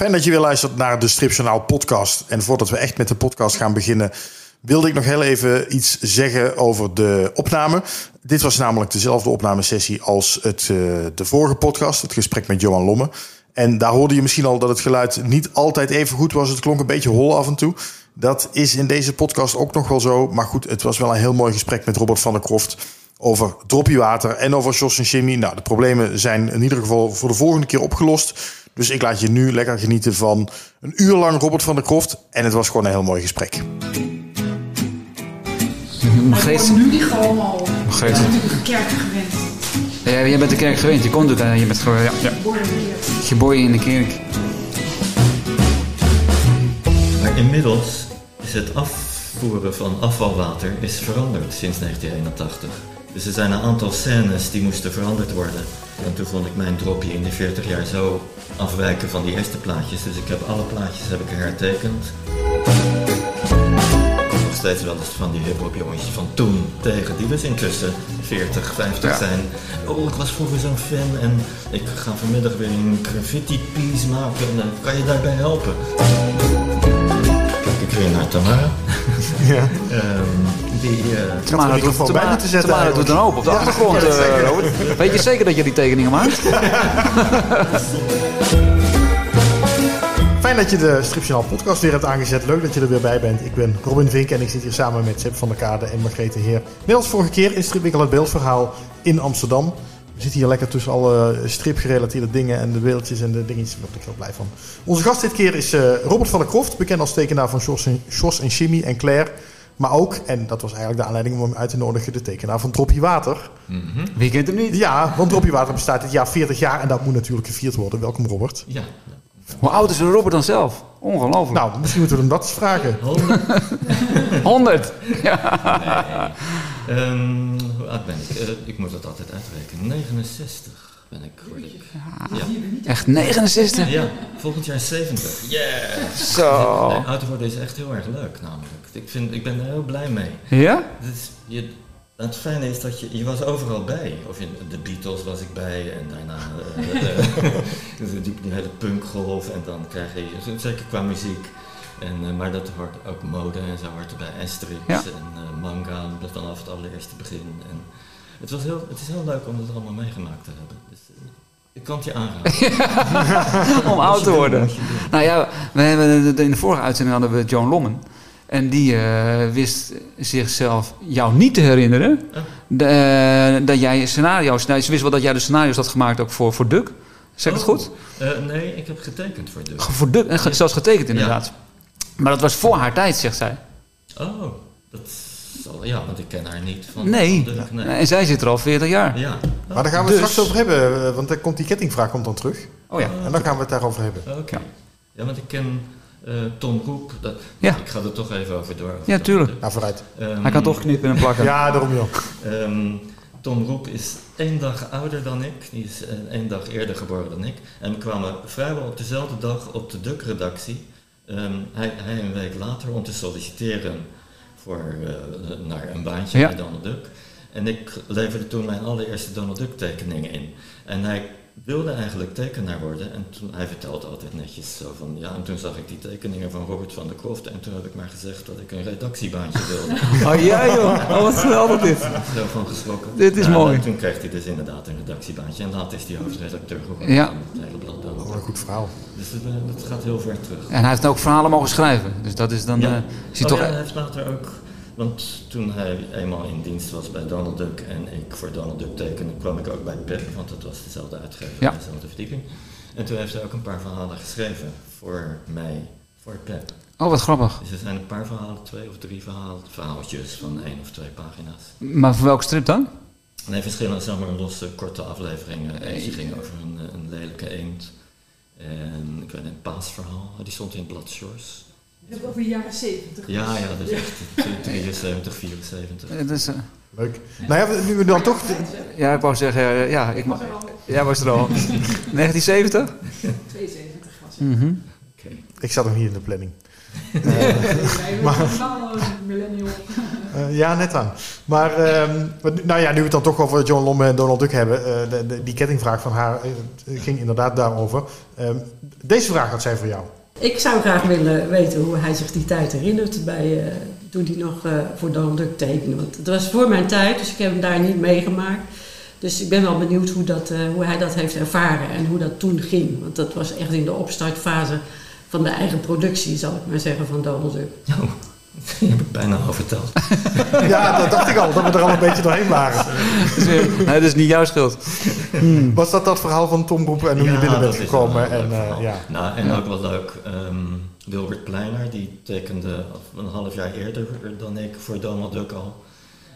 Fijn dat je weer luistert naar de Stripjournaal podcast. En voordat we echt met de podcast gaan beginnen, wilde ik nog heel even iets zeggen over de opname. Dit was namelijk dezelfde opnamesessie als het, uh, de vorige podcast, het gesprek met Johan Lomme. En daar hoorde je misschien al dat het geluid niet altijd even goed was. Het klonk een beetje hol af en toe. Dat is in deze podcast ook nog wel zo. Maar goed, het was wel een heel mooi gesprek met Robert van der Kroft over droppie water en over Jos en Jimmy. Nou, de problemen zijn in ieder geval voor de volgende keer opgelost. Dus ik laat je nu lekker genieten van een uur lang Robert van der Kroft. En het was gewoon een heel mooi gesprek. Margreet. nu die gewoon al. Margreet. Ja, natuurlijk de kerk gewend. Ja, jij bent de kerk gewend. Je komt ook. Je bent gewoon, ja. ja. Geboren in de kerk. Maar inmiddels is het afvoeren van afvalwater is veranderd sinds 1981. Dus er zijn een aantal scènes die moesten veranderd worden. En toen vond ik mijn dropje in de 40 jaar zo afwijken van die eerste plaatjes. Dus ik heb alle plaatjes heb ik hertekend. Nog steeds wel eens van die hip-hop jongetjes van toen tegen die dus intussen 40, 50 zijn. Oh, ik was vroeger zo'n fan en ik ga vanmiddag weer een graffiti piece maken. En, kan je daarbij helpen? Kijk ik weer naar Tamara. Ja. um, die, uh, Tamara, doet, Tamara, te zetten Tamara doet een hoop op de achtergrond, uh, Robert. Weet je zeker dat je die tekeningen maakt? Fijn dat je de Stripjournaal podcast weer hebt aangezet. Leuk dat je er weer bij bent. Ik ben Robin Vink en ik zit hier samen met Sepp van der Kade en Margrethe Heer. Net als vorige keer in Stripwinkel het beeldverhaal in Amsterdam. We zitten hier lekker tussen alle stripgerelateerde dingen en de beeldjes en de dingetjes. Daar ben ik heel blij van. Onze gast dit keer is uh, Robert van der Kroft, bekend als tekenaar van Jos en, Jos en Jimmy en Claire. Maar ook, en dat was eigenlijk de aanleiding om hem uit te nodigen, de tekenaar van Droppie Water. Mm -hmm. Wie kent hem niet? Ja, want Droppie Water bestaat dit jaar 40 jaar en dat moet natuurlijk gevierd worden. Welkom Robert. Ja. Hoe oud is Robert dan zelf? Ongelooflijk. Nou, misschien moeten we hem dat eens vragen. 100. 100? Ja. Nee. Um, hoe oud ben ik? Uh, ik moet dat altijd uitrekenen. 69 ben ik, word ik. Ja. ja. Echt 69? Ja, volgend jaar 70. Yeah! Zo. Nee, oud worden is echt heel erg leuk namelijk. Ik, vind, ik ben er heel blij mee. Ja? Dus je, het fijne is dat je, je was overal bij. Of in de Beatles was ik bij en daarna uh, uh, die, die hele punkgolf en dan krijg je, zeker qua muziek. En, uh, maar dat hoort ook mode en zo hoort strips Ja. en uh, manga vanaf het allereerste begin. En het, was heel, het is heel leuk om het allemaal meegemaakt te hebben. Dus, uh, ik kan het je aanraden. om oud te worden. Nou ja, we hebben in de vorige uitzending hadden we Joan Lommen. En die uh, wist zichzelf jou niet te herinneren. Oh. De, uh, dat jij scenario's. Nou, ze wist wel dat jij de scenario's had gemaakt ook voor, voor Duck. Zeg ik oh. het goed? Uh, nee, ik heb getekend voor Duck. Voor Duck, en zelfs getekend inderdaad. Ja. Maar dat was voor haar tijd, zegt zij. Oh, dat zal, ja, want ik ken haar niet van, nee. Nee. En zij zit er al 40 jaar. Ja. Oh. Maar daar gaan we het dus. straks over hebben, want dan komt die kettingvraag komt dan terug. Oh ja. En dan gaan we het daarover hebben. Oké. Okay. Ja. ja, want ik ken uh, Tom Roep, dat, ja. ik ga er toch even over door. Over ja, tuurlijk. Ja, vooruit. Um, Hij kan toch knippen en plakken. ja, daarom joh. Um, Tom Roep is één dag ouder dan ik, die is één dag eerder geboren dan ik. En we kwamen vrijwel op dezelfde dag op de Duck-redactie. Um, hij, hij, een week later om te solliciteren voor, uh, naar een baantje ja. bij Donald Duck. En ik leverde toen mijn allereerste Donald Duck tekeningen in. En hij wilde eigenlijk tekenaar worden. En toen, hij vertelde altijd netjes zo van, ja, en toen zag ik die tekeningen van Robert van der Kroft. En toen heb ik maar gezegd dat ik een redactiebaantje wilde. Oh ja joh, oh wat geweldig dit. Zo van geschrokken. Dit is mooi. En toen kreeg hij dus inderdaad een redactiebaantje. En later is hij hoofdredacteur geworden ja. Een goed verhaal. Dus dat, dat, gaat heel ver terug. En hij heeft ook verhalen mogen schrijven. Dus dat is dan... Ja. Uh, is hij oh, toch... ja, hij heeft later ook... Want toen hij eenmaal in dienst was bij Donald Duck en ik voor Donald Duck tekende, kwam ik ook bij Pep, want dat was dezelfde uitgever, ja. dezelfde verdieping. En toen heeft hij ook een paar verhalen geschreven voor mij, voor Pep. Oh, wat grappig. Dus er zijn een paar verhalen, twee of drie verhalen, verhaaltjes van één of twee pagina's. Maar voor welke strip dan? Nee, verschillende, zeg maar, losse, korte afleveringen. Eentje ging over een, een lelijke eend. En ik weet een paasverhaal, die stond in Blad Shores. Ook over de jaren 70. Ja, ja, dat is echt 73, 74. Het is, uh... Leuk. Nou ja, nu we dan toch... Ja, ik wou zeggen, uh, ja, ik mag... Jij was er al. 1970? 72 was het. Mm -hmm. Ik zat nog niet in de planning. Uh, maar, millennial. Uh, ja, net aan. Maar uh, nou ja, nu we het dan toch over John Lomme en Donald Duck hebben. Uh, de, de, die kettingvraag van haar ging inderdaad daarover. Ehm, deze vraag had zij voor jou. Ik zou graag willen weten hoe hij zich die tijd herinnert bij, toen hij nog voor Donald Duck tekende. Want het was voor mijn tijd, dus ik heb hem daar niet meegemaakt. Dus ik ben wel benieuwd hoe, dat, hoe hij dat heeft ervaren en hoe dat toen ging. Want dat was echt in de opstartfase van de eigen productie, zal ik maar zeggen, van Donald Duck. Oh, die heb ik bijna al verteld. ja, dat dacht ik al, dat we er al een beetje doorheen waren. nee, dat is niet jouw schuld. Hmm. Was dat dat verhaal van Tom Boep en hoe je binnen bent gekomen? En, uh, ja. nou, en ook wel leuk, um, Wilbert Pleiner, die tekende een half jaar eerder dan ik voor Donald Duck al.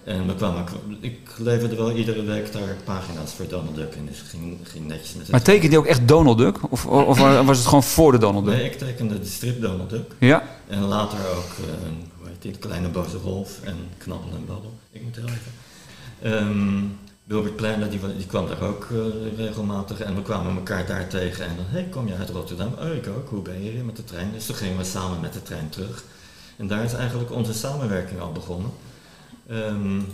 En we kwamen, ik leverde wel iedere week daar pagina's voor Donald Duck in, dus ging, ging netjes met het... Maar tekende je ook echt Donald Duck? Of, of was het gewoon voor de Donald Duck? Nee, ik tekende de strip Donald Duck. Ja. En later ook, uh, heet die, kleine boze wolf en knabbel en babbel. Ik moet heel even... Um, Wilbert Pleiner, die, die kwam daar ook uh, regelmatig en we kwamen elkaar daar tegen en dan, hey, kom je uit Rotterdam? Oh, ik ook. Hoe ben je hier met de trein? Dus toen gingen we samen met de trein terug. En daar is eigenlijk onze samenwerking al begonnen. Um,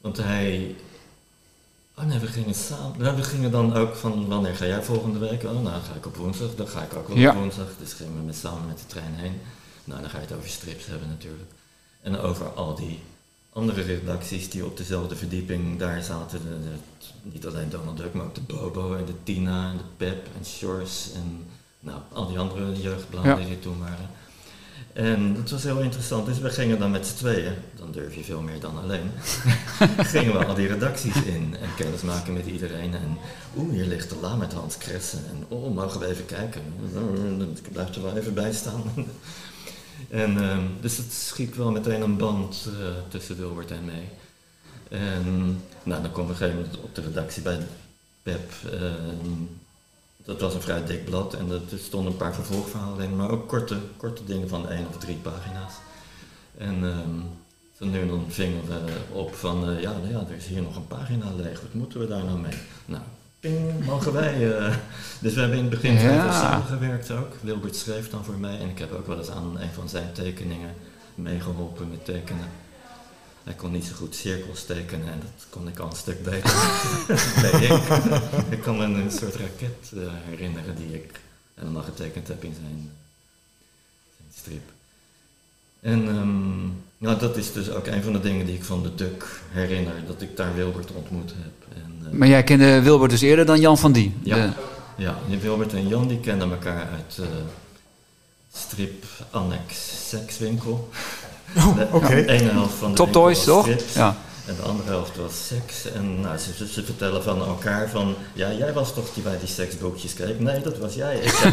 want hij. Oh nee, we gingen samen. Nou, we gingen dan ook van wanneer ga jij volgende week? Oh, nou ga ik op woensdag. Dan ga ik ook wel ja. op woensdag. Dus gingen we met, samen met de trein heen. Nou, dan ga je het over strips hebben natuurlijk. En over al die andere redacties die op dezelfde verdieping daar zaten. De, niet alleen Donald Duck, maar ook de Bobo en de Tina en de Pep en Shores en nou, al die andere jeugdbladen ja. die er toen waren. En dat was heel interessant. Dus we gingen dan met z'n tweeën, dan durf je veel meer dan alleen, gingen we al die redacties in en kennis maken met iedereen. En oeh, hier ligt de la met Hans Kressen. En oh, mogen we even kijken? Ik blijf er wel even bij staan. En um, dus het schiet wel meteen een band uh, tussen Wilbert en mij. En nou, dan we op een gegeven moment op de redactie bij Pep. Uh, dat was een vrij dik blad en er stonden een paar vervolgverhalen in, maar ook korte, korte dingen van één of drie pagina's. En um, van nu dan vingen op van, uh, ja, nou ja, er is hier nog een pagina leeg, wat moeten we daar nou mee? Nou, ping, mogen wij. Uh, dus we hebben in het begin ja. samengewerkt ook. Wilbert schreef dan voor mij en ik heb ook wel eens aan een van zijn tekeningen meegeholpen met tekenen. Hij kon niet zo goed cirkels tekenen en dat kon ik al een stuk beter. nee, ik, ik kan me een soort raket uh, herinneren die ik helemaal getekend heb in zijn, zijn strip. En um, nou, dat is dus ook een van de dingen die ik van de Duk herinner, dat ik daar Wilbert ontmoet heb. En, uh, maar jij kende Wilbert dus eerder dan Jan van Die? Ja, de... ja Wilbert en Jan die kenden elkaar uit uh, strip Annex Sekswinkel. Oh, oké. Okay. De ene helft van de Top Toys, toch? Ja. En de andere helft was seks. En nou, ze, ze, vertellen van elkaar van... Ja, jij was toch die bij die seksboekjes keek? Nee, dat was jij. Ik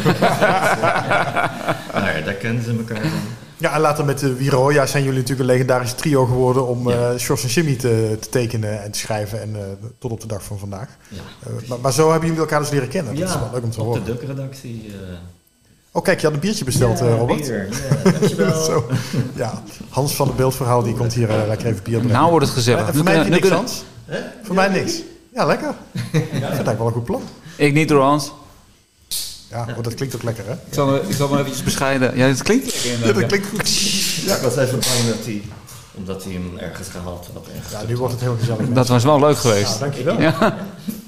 nou ja, daar kennen ze elkaar van. Ja, en later met de Wiroja zijn jullie natuurlijk een legendarisch trio geworden... om ja. uh, Sjors en Jimmy te, te, tekenen en te schrijven. En uh, tot op de dag van vandaag. Ja, uh, maar, maar, zo hebben jullie elkaar dus leren kennen. Dat ja, is wel leuk om te op horen. de Duk-redactie... Oh, kijk, je had een biertje besteld, Robert. Bier. Ja, dankjewel. Zo. Ja, Hans van het Beeldverhaal die komt hier uh, lekker even bier brengen. Nou wordt het gezellig. Uh, voor mij niks, Hans. Huh? Voor mij niks. Ja, lekker. Ja. Het eigenlijk wel een goed plan. Ik niet door Hans. Ja, dat klinkt ook lekker, hè? Ik zal, ik zal maar eventjes bescheiden. Ja, dat klinkt lekker. Ja, dat klinkt goed. Ja, ik was even bang dat hij omdat hij hem ergens gehaald had. Ja, nu wordt het heel gezellig. Dat was wel leuk geweest. Ja, dankjewel. Ja.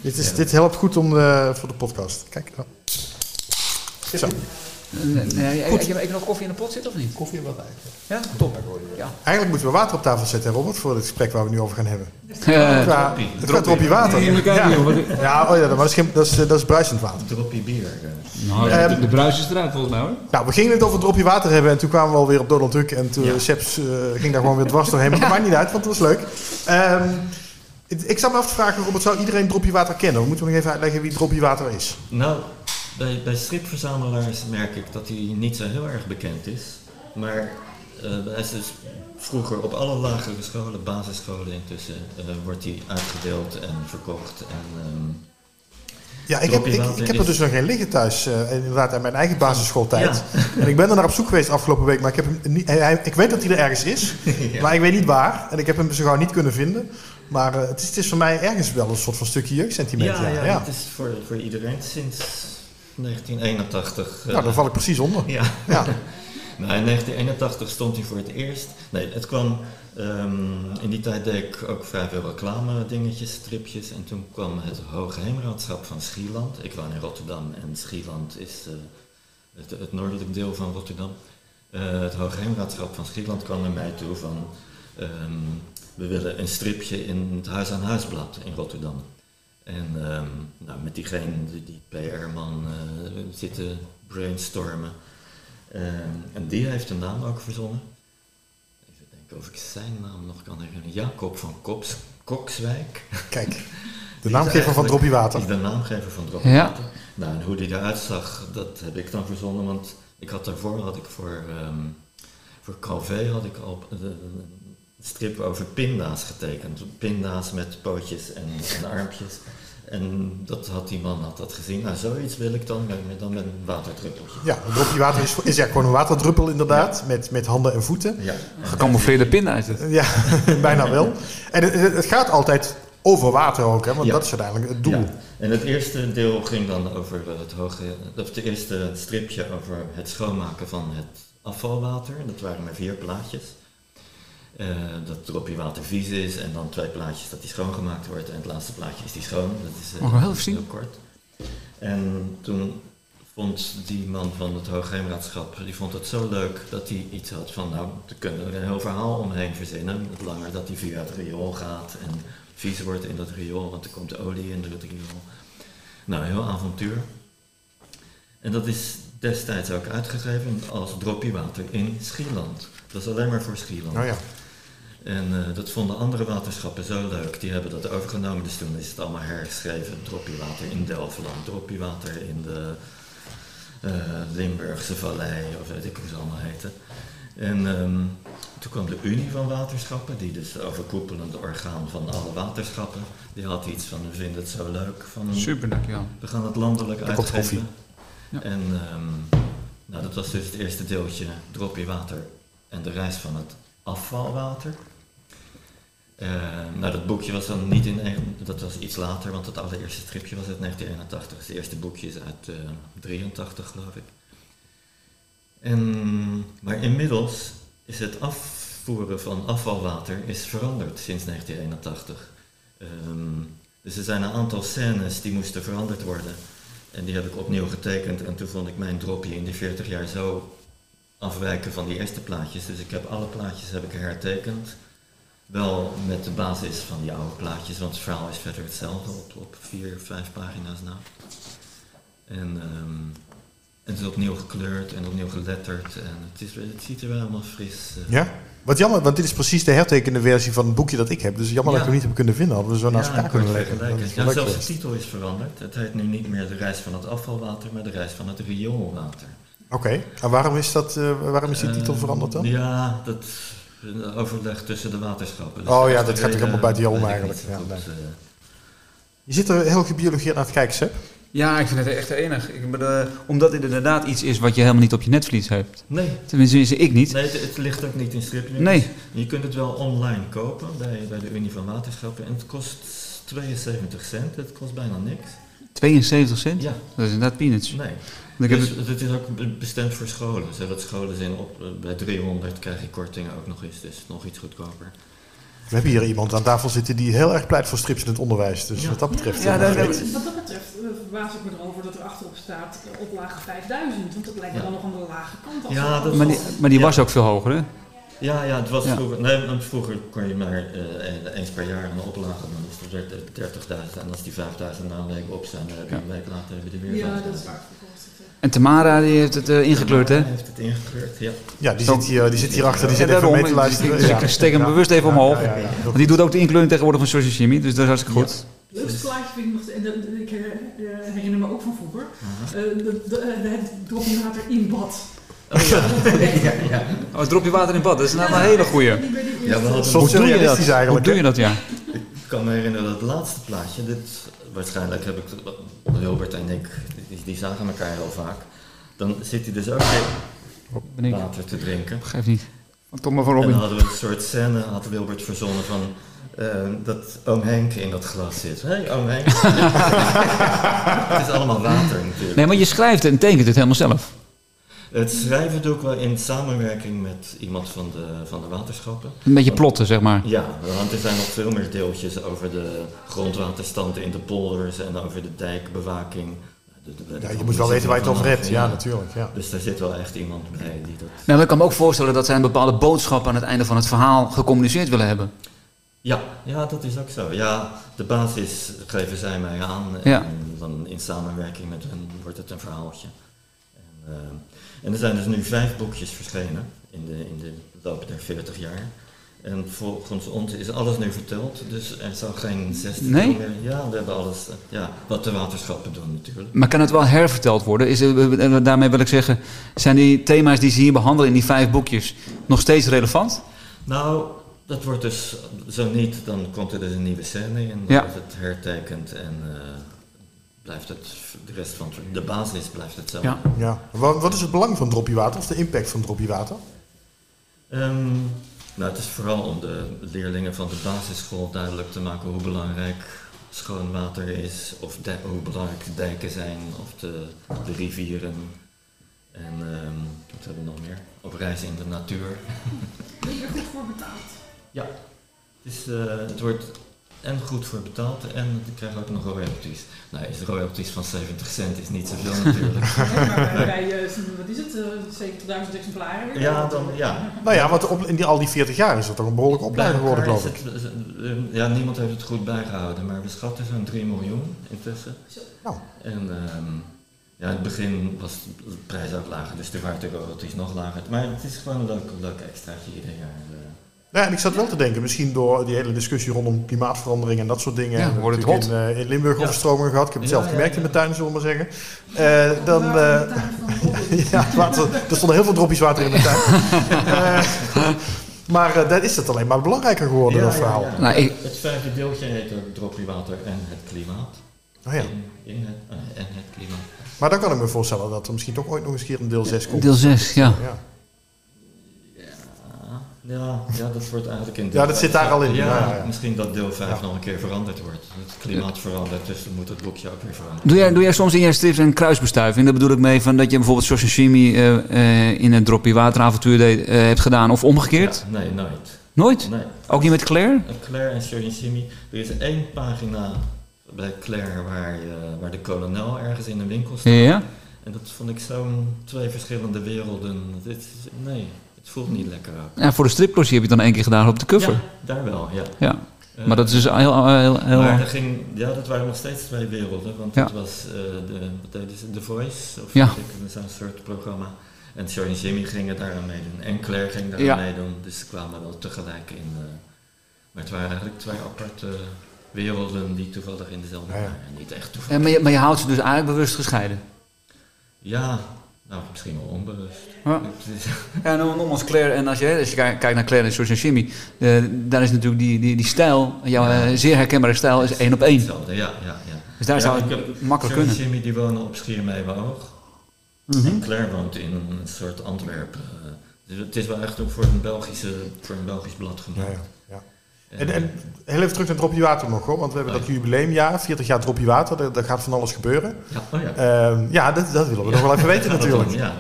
Dit, is, dit helpt goed om de, voor de podcast. Kijk, nou. Zo. Nee, nee, heb, je, nog koffie in de pot zitten of niet? Koffie en wat eigenlijk. Ja, top. Ja. Eigenlijk moeten we water op tafel zetten, Robert, voor het gesprek waar we nu over gaan hebben. Uh, ja, het gaat dropje water. Ja, ja, oh ja maar dat is, geen, dat is, dat is bruisend water. Dropje bier. Nou, de, de, de bruis is eruit volgens mij hoor. Nou, we gingen het over het dropje water hebben en toen kwamen we alweer op Donald Duck en toen ja. Seps uh, ging daar gewoon weer dwars doorheen. Maar dat maakt niet uit, want het was leuk. Um, ik zou me af te vragen, Robert, zou iedereen dropje water kennen? We moeten nog even uitleggen wie dropje water is. Nou, bij, bij stripverzamelaars merk ik dat hij niet zo heel erg bekend is. Maar uh, hij is dus vroeger op alle lagere scholen, basisscholen intussen, uh, wordt hij uitgedeeld en verkocht. En, um, ja, ik heb, ik, ik heb er dus nog geen liggen thuis, uh, inderdaad, uit mijn eigen basisschooltijd. Ja. En ik ben er naar op zoek geweest afgelopen week, maar ik, heb hem niet, hij, ik weet dat hij er ergens is, ja. maar ik weet niet waar. En ik heb hem zo gauw niet kunnen vinden. Maar het, is, het, is, voor mij ergens wel een soort van stukje jeugdsentiment. Ja, ja, ja, het is voor, voor iedereen sinds 1981. nou, daar val ik precies onder. Ja. ja. nou, in 1981 stond hij voor het eerst. Nee, het kwam. Um, in die tijd deed ik ook vrij veel reclame dingetjes, stripjes. En toen kwam het Hoogheemraadschap van Schieland. Ik woon in Rotterdam en Schieland is uh, het, het noordelijk deel van Rotterdam. Uh, het Hoogheemraadschap van Schieland kwam naar mij toe van... Um, we willen een stripje in het Huis aan Huisblad in Rotterdam. En um, nou, met diegene, die, die PR-man, uh, zitten brainstormen. Um, en die heeft de naam ook verzonnen. Even denken of ik zijn naam nog kan herinneren. Jacob van Kops, Kokswijk. Kijk, de naamgever van Droppie Water. De naamgever van Droppie ja. Water. Nou, en hoe die eruit zag, dat heb ik dan verzonnen. Want ik had daarvoor, had ik voor, um, voor Calvé had ik al een strip over pinda's getekend. Pinda's met pootjes en, en armpjes. En dat had die man had dat gezien. Nou, zoiets wil ik dan, met, dan met een waterdruppeltje. Ja, een dropje water is, is ja gewoon een waterdruppel inderdaad, met, met handen en voeten. Ja. Gecamoufleerde pinda is het. Ja, bijna wel. En het, het, gaat altijd over water ook, hè, want dat is uiteindelijk het doel. Ja. En het eerste deel ging dan over het hoge, of het eerste stripje over het schoonmaken van het afvalwater. Dat waren maar vier plaatjes. Uh, dat dropje water vies is en dan twee plaatjes dat die schoongemaakt wordt en het laatste plaatje is die schoon. Dat is uh, oh, heel, heel kort. En toen vond die man van het Hoogheemraadschap, die vond het zo leuk dat hij iets had van, nou, we kunnen er een heel verhaal omheen verzinnen. Het langer dat hij via het riool gaat en vies wordt in dat riool, want er komt olie in het riool. Nou, heel avontuur. En dat is destijds ook uitgegeven als dropje water in Schieland. Dat is alleen maar voor Schieland. Oh ja. En uh, dat vonden andere waterschappen zo leuk, die hebben dat overgenomen. Dus toen is het allemaal hergeschreven. Droppiewater in Delftland, droppiewater in de uh, Limburgse Vallei, of weet ik hoe ze allemaal heten. En um, toen kwam de Unie van Waterschappen, die dus de overkoepelende orgaan van alle waterschappen. Die had iets van, we vinden het zo leuk. Van, Super leuk, ja. We gaan het landelijk uitgeven. Ja. En um, nou, dat was dus het eerste deeltje, dropje water en de reis van het afvalwater. Uh, nou, dat boekje was dan niet in, dat was iets later, want het allereerste stripje was uit 1981. Dus het eerste boekje is uit uh, 83, geloof ik. En, maar inmiddels is het afvoeren van afvalwater is veranderd sinds 1981. Um, dus er zijn een aantal scènes die moesten veranderd worden. En die heb ik opnieuw getekend. En toen vond ik mijn dropje in die 40 jaar zo afwijken van die eerste plaatjes. Dus ik heb alle plaatjes heb ik hertekend. Wel met de basis van die oude plaatjes, want het verhaal is verder hetzelfde op, op vier, vijf pagina's na. En, um, en het is opnieuw gekleurd en opnieuw geletterd. En het, is, het ziet er wel helemaal fris. Uh, Ja? Wat jammer, want dit is precies de hertekende versie van het boekje dat ik heb. Dus jammer Ja. dat ik hem niet heb kunnen vinden. Hadden we zo naast ja, elkaar kunnen leggen. Ja, zelfs de titel is veranderd. Het heet nu niet meer de reis van het afvalwater, maar de reis van het rioolwater. Oké, en waarom is, dat, eh, waarom is die titel Eh, veranderd dan? Ja, dat een overleg tussen de waterschappen. Oh ja, dat dat gaat de toch helemaal buiten om dat ik eigenlijk. Ja, nee. eh, Je zit er heel gebiologeerd naar te kijken, Seb. Ja, ik vind het echt enig. Ik bedoel, omdat het inderdaad iets is wat je helemaal niet op je netvlies hebt. Nee, Tenminste, is ik niet. nee het, het ligt ook niet in stripje. Nee. Je kunt het wel online kopen bij, bij de Unie van Waterschappen. En het kost 72 cent. Het kost bijna niks. 72 cent? Ja, Dat is inderdaad peanuts. nee. Heb Dus het, het is ook be- bestemd voor scholen. Zodat scholen zijn op, bij 300 krijg je kortingen ook nog eens. Dus nog iets goedkoper. We hebben hier iemand aan tafel zitten die heel erg pleit voor strips in het onderwijs. Dus Ja. wat dat betreft... Ja, eh, great. Wat dat betreft eh, verbaas ik me erover dat er achterop staat eh, oplage 5000. Want dat lijkt me Ja. dan nog aan de lage kant. Als Ja, dat- dat- maar die, maar die Ja. was ook veel hoger, hè? Ja, ja, het was Ja. vroeger. Nee, want vroeger kon je maar eh, eens per jaar een oplage doen. Dus dat werd eh, 30.000. En als die 5.000 na een week op zijn, dan heb je Ja. een week later heb je er weer Ja, 5.000. dat is waar. En Tamara die heeft het eh, ingekleurd, hè? Heeft het ingekleurd, ja. Ja, die Zo- zit hier, die zit hier achter. Die zit Ja, even mee te daarom. luisteren. Dus ik Ja. steek hem Ja. bewust even omhoog. Ja, ja, ja. Want die doet ook de inkleuring tegenwoordig van Social Jimmy, dus dat is hartstikke goed. Het leukste plaatje vind ik nog, en dat- ik eh, eh, herinner me ook van vroeger, Uh-huh. de- de- het dropje water in bad. Oh ja. ja, ja. Oh, drop je water in bad, dat is nou een hele goeie. Ja, we hadden- Hoe doe je dat? surrealistisch Hoe eigenlijk. doe je dat, ja? Ik kan me herinneren dat het laatste plaatje, dit, waarschijnlijk heb ik, Wilbert en ik, die, die zagen elkaar heel vaak. Dan zit hij dus ook weer ik. water te drinken. Geef niet. Tom maar voor En dan Robin. hadden we een soort scène, had Wilbert verzonnen van eh, dat oom Henk in dat glas zit. Hé, hey, oom Henk. het is allemaal water natuurlijk. Nee, maar je schrijft en tekent het helemaal zelf. Het schrijven doe ik wel in samenwerking met iemand van de, van de waterschappen. Een beetje plotten, zeg maar. Ja, want er zijn nog veel meer deeltjes over de grondwaterstand in de polders en over de dijkbewaking. De- de- de- Ja, je moet wel weten waar je het over hebt. Ja, Ja. natuurlijk. Ja. Dus daar zit wel echt iemand bij die dat... Nou, maar ik kan me ook voorstellen dat zij een bepaalde boodschap aan het einde van het verhaal gecommuniceerd willen hebben. Ja, ja, dat is ook zo. Ja, de basis geven zij mij aan en Ja. dan in samenwerking met hen wordt het een verhaaltje. En, eh, en er zijn dus nu vijf boekjes verschenen in de, in de loop der 40 jaar. En volgens ons is alles nu verteld, dus er zal geen zesde Nee? meer. Ja, we hebben alles, eh, ja, wat de waterschappen doen natuurlijk. Maar kan het wel herverteld worden? Is, er- eh, daarmee wil ik zeggen, zijn die thema's die ze hier behandelen in die vijf boekjes nog steeds relevant? Nou, dat wordt dus, zo niet, dan komt er dus een nieuwe scène in, dan Ja. wordt het hertekend en eh, blijft het, de rest van het- de basis blijft hetzelfde. Ja. Ja. Wat, wat is het belang van Droppie Water of de impact van Droppie Water? Ehm, nou, het is vooral om de leerlingen van de basisschool duidelijk te maken hoe belangrijk schoon water is, of hoe belangrijk de dijken zijn, of de, de rivieren. En ehm, wat hebben we nog meer? Op reis in de natuur. Ben je er goed voor betaald? Ja, het, is, eh, het wordt en goed voor betaald en ik krijg ook nog royalties. Nou, is royalties van 70 cent is niet zoveel natuurlijk. Nee, maar bij, eh, wat is het, eh, 70.000 exemplaren weer? ja, dan ja. Nou ja, want op, in die, al die 40 jaar is dat toch een behoorlijke opleiding geworden, geloof ik. het, eh, ja, niemand heeft het goed bijgehouden, maar we schatten zo'n 3 miljoen intussen. Nou. En ehm, ja, in het begin was de prijs ook lager, dus toen waren de royalties nog lager. Maar het is gewoon een leuk, leuk extraatje ieder jaar. Ja, en ik zat wel te denken, misschien door die hele discussie rondom klimaatverandering en dat soort dingen. Ja, We hebben wordt het natuurlijk in, eh, in Limburg Ja. overstromingen gehad. Ik heb het Ja, zelf ja, gemerkt ja. in mijn tuin, zullen we maar zeggen. Eh, dan, eh, ja, het water, er stonden heel veel dropjes water in mijn tuin. Eh, maar eh, dat is het alleen maar belangrijker geworden, dat verhaal. Nou, ik- Het vijfde deeltje heet ook Water en het klimaat. Nou ja. In, in het, en het klimaat. Maar dan kan ik me voorstellen dat er misschien toch ooit nog eens een keer een deel 6 komt. Deel 6, ja. Ja. Ja, dat wordt eigenlijk in Ja, dat zit daar al in. Ja, Ja, misschien dat deel 5 Ja. nog een keer veranderd wordt. Het klimaat verandert, dus dan moet het boekje ook weer veranderen. Doe jij, doe jij soms in je strips een kruisbestuiving? Daar bedoel ik mee van dat je bijvoorbeeld Shoshimi eh eh in een droppie wateravontuur deed, eh, hebt gedaan of omgekeerd? Ja, nee, nooit. Nooit? Nee. Ook niet met Claire? Claire en Shoshimi. Er is één pagina bij Claire waar, je, waar de kolonel ergens in een winkel staat. Ja. En dat vond ik zo'n twee verschillende werelden. Dit, is- nee, het voelt niet lekker ook. ja voor de striplogie heb je het dan één keer gedaan op de cover. Ja, daar wel, ja. Ja. Eh, Maar dat is dus heel... heel, heel, Maar er ging, ja, dat waren nog steeds twee werelden. Want Ja. het was eh, de, ze, The Voice, of Ja. zo'n soort programma. En Joey en Jimmy gingen daar aan meedoen. En Claire ging daar Ja. aan meedoen. Dus ze kwamen wel tegelijk in. eh, maar het waren eigenlijk twee aparte werelden die toevallig in dezelfde waren. Niet echt toevallig. maar, je, maar je houdt ze dus eigenlijk bewust gescheiden? Ja, nou misschien wel onbewust. Ja. Nou, nogmaals Claire, en als je, als je kijkt naar Claire en George en Jimmy, eh, daar is natuurlijk die, die, die stijl, jouw Ja. eh, zeer herkenbare stijl, is één op één. Hetzelfde, ja, ja, ja. Dus daar Ja, zou ik het heb- makkelijk en kunnen. Jimmy die wonen op Schiermeiwoog. Mhm. En Claire woont in een soort Antwerpen. Dus het is wel echt ook voor een, Belgische, voor een Belgisch blad Ja, gemaakt. En, en heel even terug naar Droppie Water nog hoor, want we hebben dat jubileumjaar, 40 jaar Droppie Water, daar, daar gaat van alles gebeuren. Ja, oh ja. Ehm, ja, dat, dat willen we nog wel even weten het natuurlijk. om, ja.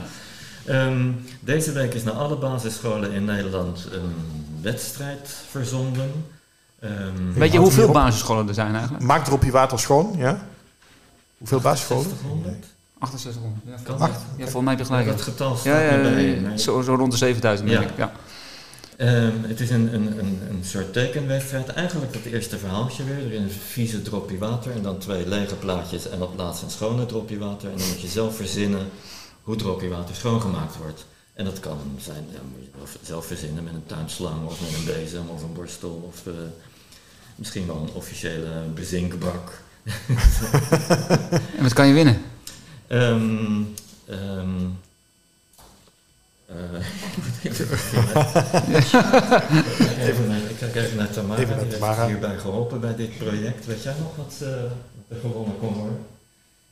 Ehm, deze week is naar alle basisscholen in Nederland een wedstrijd verzonden. Ehm, Weet je hoeveel basisscholen er zijn eigenlijk? Maak Droppie Water schoon, ja? Hoeveel basisscholen? 600? 6800. Ja, Kan Ach. dat? ja volgens mij heb je gelijk. Dat getal staat Ja, ja, bij. zo, zo rond de 7000 denk Ja. ik. Ja. Ehm, het is een, een, een, een soort tekenwedstrijd. Eigenlijk het eerste verhaaltje weer. Er is een vieze dropje water en dan twee lege plaatjes en op laatst een schone dropje water. En dan moet je zelf verzinnen hoe dropje water schoongemaakt wordt. En dat kan zijn, ja, moet je zelf verzinnen met een tuinslang of met een bezem of een borstel of eh, misschien wel een officiële bezinkbak. En wat kan je winnen? Ehm ehm eh, even naar, ik kijk even naar Tamara. Even naar die heeft hierbij geholpen bij dit project. Weet jij nog wat, eh, er gewonnen kon worden?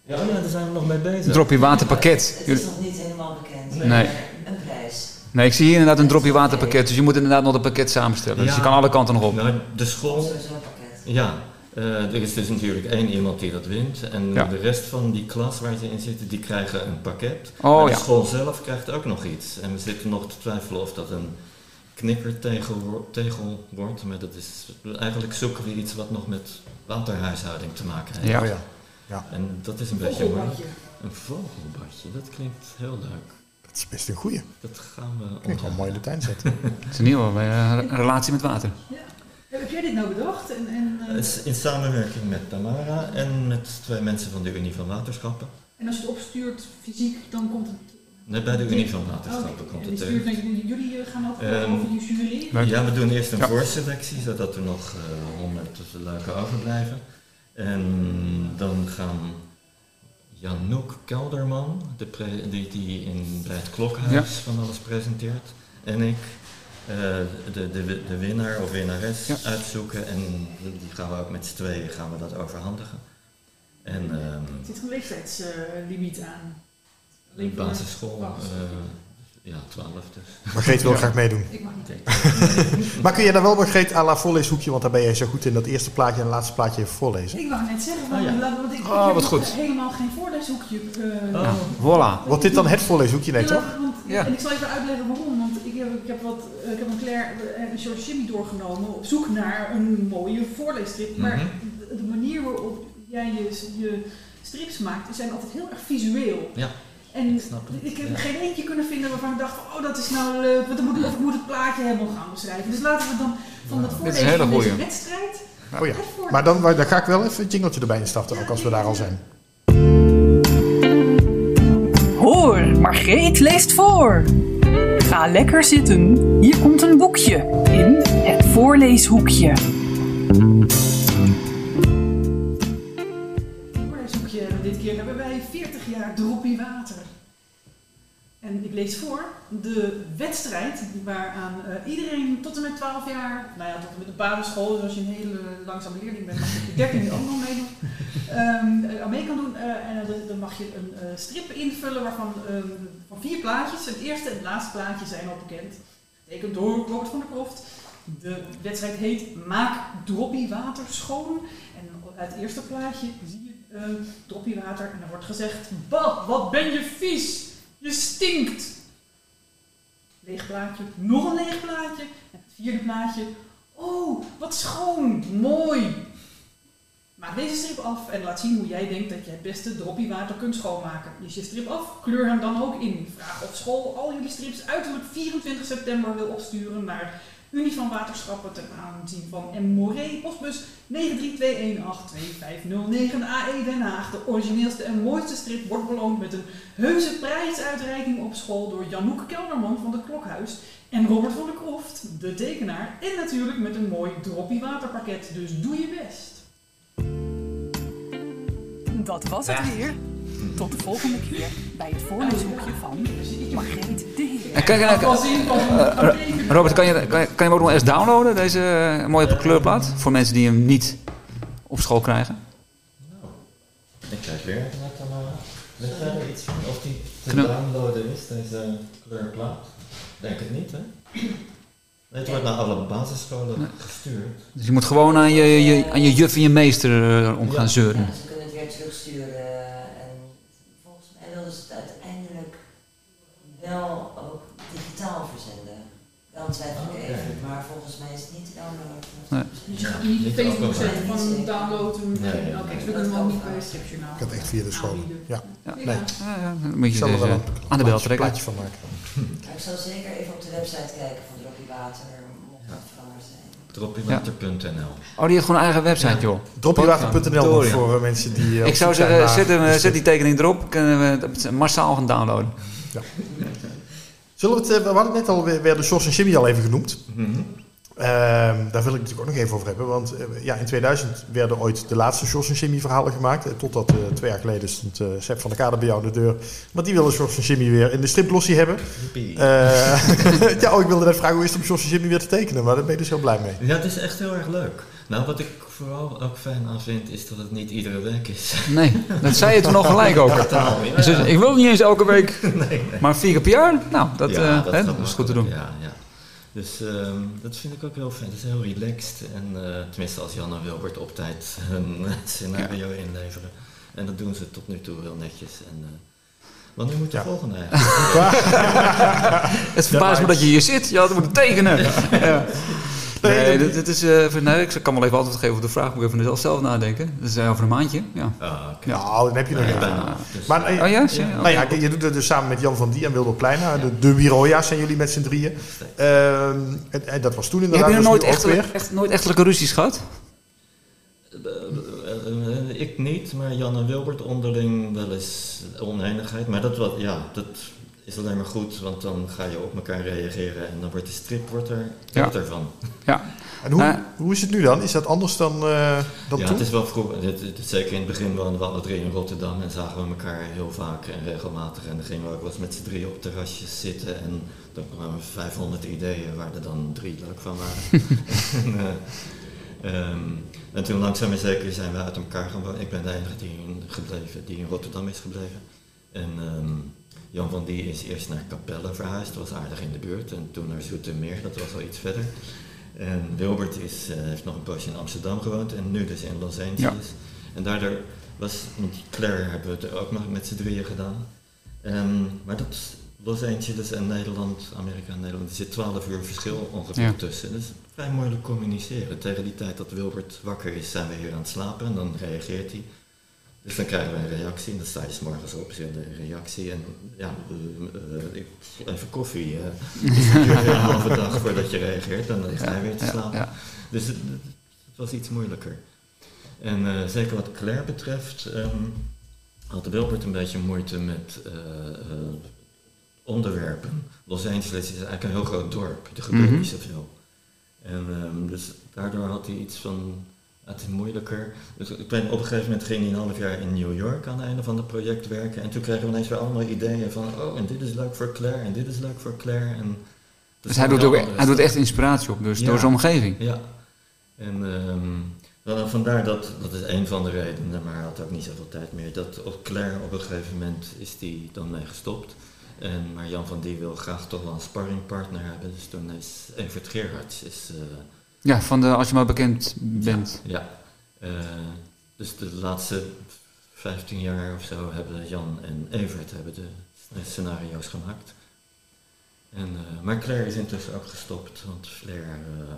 Ja, oh ja, daar zijn we nog mee bezig. Een dropje waterpakket. Het is nog niet helemaal bekend. Nee. Een prijs. Nee, ik zie hier inderdaad een dropje waterpakket. Dus je moet inderdaad nog een pakket samenstellen. Dus Ja. je kan alle kanten nog op. Nou, de school Sowieso een pakket. Ja, eh, er is dus natuurlijk één iemand die dat wint. En Ja. de rest van die klas waar ze in zitten, die krijgen een pakket. Oh, maar de ja. school zelf krijgt ook nog iets. En we zitten nog te twijfelen of dat een knikkertegel tegel wordt. Maar dat is, eigenlijk zoeken we iets wat nog met waterhuishouding te maken heeft. Ja. Oh ja. En dat is een beetje moeilijk. Vogelbadje. Een vogelbadje, dat klinkt heel leuk. Dat is best een goeie. Dat gaan we wel mooi in de tuin zetten. Het is ieder geval eh, een relatie met water. Heb jij dit nou bedacht? En, en, eh, in samenwerking met Tamara en met twee mensen van de Unie van Waterschappen. en als je het opstuurt fysiek, dan komt het... Nee, bij de Unie van Oh, Waterschappen komt en het die stuurt jullie, jullie eh, gaan ook Ehm, over je jury? Ja, we doen eerst een Ja. voorselectie, zodat er nog honderd leuke overblijven. En dan gaan Janouk Kelderman, de pre- die, die in, bij het klokhuis van alles presenteert, en ik eh, de, de, de winnaar of winnares Ja. uitzoeken. En die gaan we ook met z'n tweeën gaan we dat overhandigen. En ehm, Er zit een leeftijdslimiet aan. basisschool, basisschool. eh, ja, 12 dus. Margreet wil graag meedoen. Ik mag niet. Maar kun je dan wel, Margreet, à la voorleeshoekje, want daar ben jij zo goed in, dat eerste plaatje en het laatste plaatje even voorlezen? Ik wou net zeggen, Oh, want, ja. laat- want ik, ik Oh, heb wat nog goed. helemaal geen voorleeshoekje. eh, Oh. Voilà. Wordt dit dan het voorleeshoekje? Nee, Ja, toch? Ja. En ik zal even uitleggen waarom. Want ik heb, ik heb, wat, eh, ik heb een Claire en een George Jimmy doorgenomen op zoek naar een mooie voorleesstrip. Maar Mhm. de, de manier waarop jij je, je strips maakt, die zijn altijd heel erg visueel. Ja, En ik snap het, ik heb ja. geen eentje kunnen vinden waarvan ik dacht van, oh dat is nou leuk, want dan moet, of ik moet het plaatje helemaal gaan beschrijven. Dus laten we dan van een voorlezen van deze wedstrijd Oh ja. Maar dan, maar dan ga ik wel even een jingletje erbij instarten, ook als we daar al zijn. Hoor, Margreet leest voor. Ga lekker zitten. Hier komt een boekje in het voorleeshoekje. Ik lees voor de wedstrijd waaraan eh, iedereen tot en met 12 jaar, nou ja, tot en met de basisschool, dus als je een hele langzame leerling bent, mag je je 13 ook nog meedoen, ehm, eh, aan mee kan doen. Eh, en dan, dan mag je een strip invullen waarvan ehm, van vier plaatjes. Het eerste en het laatste plaatje zijn al bekend. Getekend door Robert van der Kroft. De wedstrijd heet Maak droppie water schoon. En uit het eerste plaatje zie je eh, droppie water en er wordt gezegd: wat ben je vies! Je stinkt! Leeg plaatje, nog een leeg plaatje. En het vierde plaatje: Oh, wat schoon, mooi! Maak deze strip af en laat zien hoe jij denkt dat jij het beste droppie water kunt schoonmaken. Lees je strip af, kleur hem dan ook in. Vraag of school al jullie strips uiterlijk 24 september wil opsturen naar Unie van Waterschappen ten aanzien van M. Moré, postbus 932182509 AE E Den Haag. De origineelste en mooiste strip wordt beloond met een heuse prijsuitreiking op school door Janouk Kelderman van het Klokhuis en Robert van der Kroft, de tekenaar. En natuurlijk met een mooi droppie waterpakket, dus doe je best. Dat was het weer. Tot de volgende keer bij het voorleeshoekje van Margreet de Heer. En van van even- Robert, kan je, kan, je, kan je hem ook nog eens downloaden, deze eh, mooie kleurplaat? Voor mensen die hem niet op school krijgen. Ik kijk weer even naar Tamara. Weet jij er iets van of die te downloaden is, deze kleurplaat? Denk het niet, hè? Nee, het wordt naar alle basisscholen gestuurd. Dus je moet gewoon aan je, je, aan je juf en je meester eh, om gaan zeuren. Ja, ze kunnen het weer terugsturen. En volgens mij wilden ze het uiteindelijk wel ook digitaal verzenden. Dan twijfel ik even, maar volgens mij is het niet downloaden. Nee. Dus je gaat niet op Facebook zetten van download hem. Nee. Oké, dus we kunnen hem ook niet bij het stripjournaal. Ik had echt via de school. aanbieden. Ja, Ja. nee. Ja, ja, dan moet Ik je zal er dus, wel eh, een aan de bel plaatje- trekken. plaatje van maken. Ik zal zeker even op de website kijken van Droppie Water, mocht Ja. het veranderd zijn. Droppiewater.nl Oh, die heeft gewoon een eigen website, joh. Droppiewater.nl voor eh, mensen die eh, Ik zou zeggen, zet, eh, zet die tekening erop. Kunnen we het massaal gaan downloaden. Zullen we het, eh, we hadden net al weer, weer de Jos en Jimmy al even genoemd. Mhm. Ehm, daar wil ik natuurlijk ook nog even over hebben. Want eh, ja, in 2000 werden ooit de laatste Jos en Jimmy verhalen gemaakt. Eh, totdat twee jaar geleden stond Sepp van der Kade bij jou aan de deur. Want die wilde Jos en Jimmy weer in de stripglossie hebben. Ja, oh, ik wilde net vragen hoe is het om Jos en Jimmy weer te tekenen. Maar daar ben je dus heel blij mee. Ja, het is echt heel erg leuk. Nou, wat ik vooral ook fijn aan vind, is dat het niet iedere week is. Nee, dat zei je toen al gelijk ook. Ja. Dus ik wil niet eens elke week, Nee, nee. maar vier keer per jaar. Nou, dat, Ja, eh, dat hè, gaat dat is goed te doen. Ja, ja. Dus ehm, dat vind ik ook heel fijn. Dat is heel relaxed. En eh, tenminste, als Jan en Wilbert op tijd een scenario inleveren. En dat doen ze tot nu toe heel netjes. En, eh, wanneer moet de Ja. volgende? Het verbaast me dat je hier zit. Je had moeten tekenen. ja. Nee, Nee, dit, dit is, eh, even- nee, ik kan wel even antwoord geven op de vraag. Moet ik even zelf nadenken. Dat is eh, over een maandje. Ja. Ah, oké. Nou, dan heb je nog even. Dus, Maar, eh, Oh ja? Nou ja, je doet het dus samen met Jan van Die en Wilder Pleina. De, de Wiroja's zijn jullie met z'n drieën. Ehm, en, en dat was toen Heb inderdaad. je dus nooit, weer. echt, nooit echtelijke ruzies gehad? Eh, eh, ik niet, maar Jan en Wilbert onderling wel eens oneenigheid. Maar dat, wat, ja, dat is alleen maar goed, want dan ga je op elkaar reageren en dan wordt de strip wordt er Ja. beter van. Ja. En hoe, Nou, hoe is het nu dan? Is dat anders dan, eh, dan ja, toen? het is wel vroeg. Het, het- zeker in het begin woonden we alle drie in Rotterdam en zagen we elkaar heel vaak en regelmatig. En dan gingen we ook wel eens met z'n drieën op terrasjes zitten en dan kwamen 500 ideeën waar er dan drie leuk van waren. en, eh, ehm, en toen langzaam maar zeker zijn we uit elkaar gaan wonen. Ik ben de enige die in, gebleven, die in Rotterdam is gebleven. En ehm, Jan van Die is eerst naar Capelle verhuisd, dat was aardig in de buurt. En toen naar Zoetermeer, dat was al iets verder. En Wilbert is, eh, heeft nog een poosje in Amsterdam gewoond en nu dus in Los Angeles. En daardoor was, want Claire hebben we het ook nog met z'n drieën gedaan. Ehm, maar dat Los Angeles en Nederland, Amerika en Nederland, er zit 12 uur verschil ongeveer Ja. tussen. Dus vrij moeilijk communiceren. Tegen die tijd dat Wilbert wakker is, zijn we hier aan het slapen en dan reageert hij. Dus dan krijgen we een reactie en dan sta je 's morgens op, zie je een reactie en ja, eh, ik, even koffie. Dus het duurt weer een halve dag voordat je reageert en dan ligt hij weer te slapen. ja. Dus het, het was iets moeilijker. En eh, zeker wat Claire betreft, ehm, had Wilbert een beetje moeite met eh, onderwerpen. Los Angeles is eigenlijk een heel groot dorp, er gebeurt Mhm. niet zoveel. En ehm, dus daardoor had hij iets van, het is moeilijker. Dus ik ben, op een gegeven moment ging hij een half jaar in New York aan het einde van het project werken. En toen kregen we ineens weer allemaal ideeën van, oh en dit is leuk voor Claire en dit is leuk voor Claire. En Dus hij doet, ook, hij doet echt inspiratie op, dus Ja. door zijn omgeving. ja. En ehm, dan vandaar dat, dat is een van de redenen, maar hij had ook niet zoveel tijd meer. Dat op Claire op een gegeven moment is die dan mee gestopt. En, maar Jan van Die wil graag toch wel een sparringpartner hebben. Dus toen is Evert Gerhards is, eh, Ja, van de, als je maar bekend bent. ja. Eh, dus de laatste 15 jaar of zo hebben Jan en Evert hebben de scenario's gemaakt. En, eh, maar Claire is intussen ook gestopt, want Flair, eh,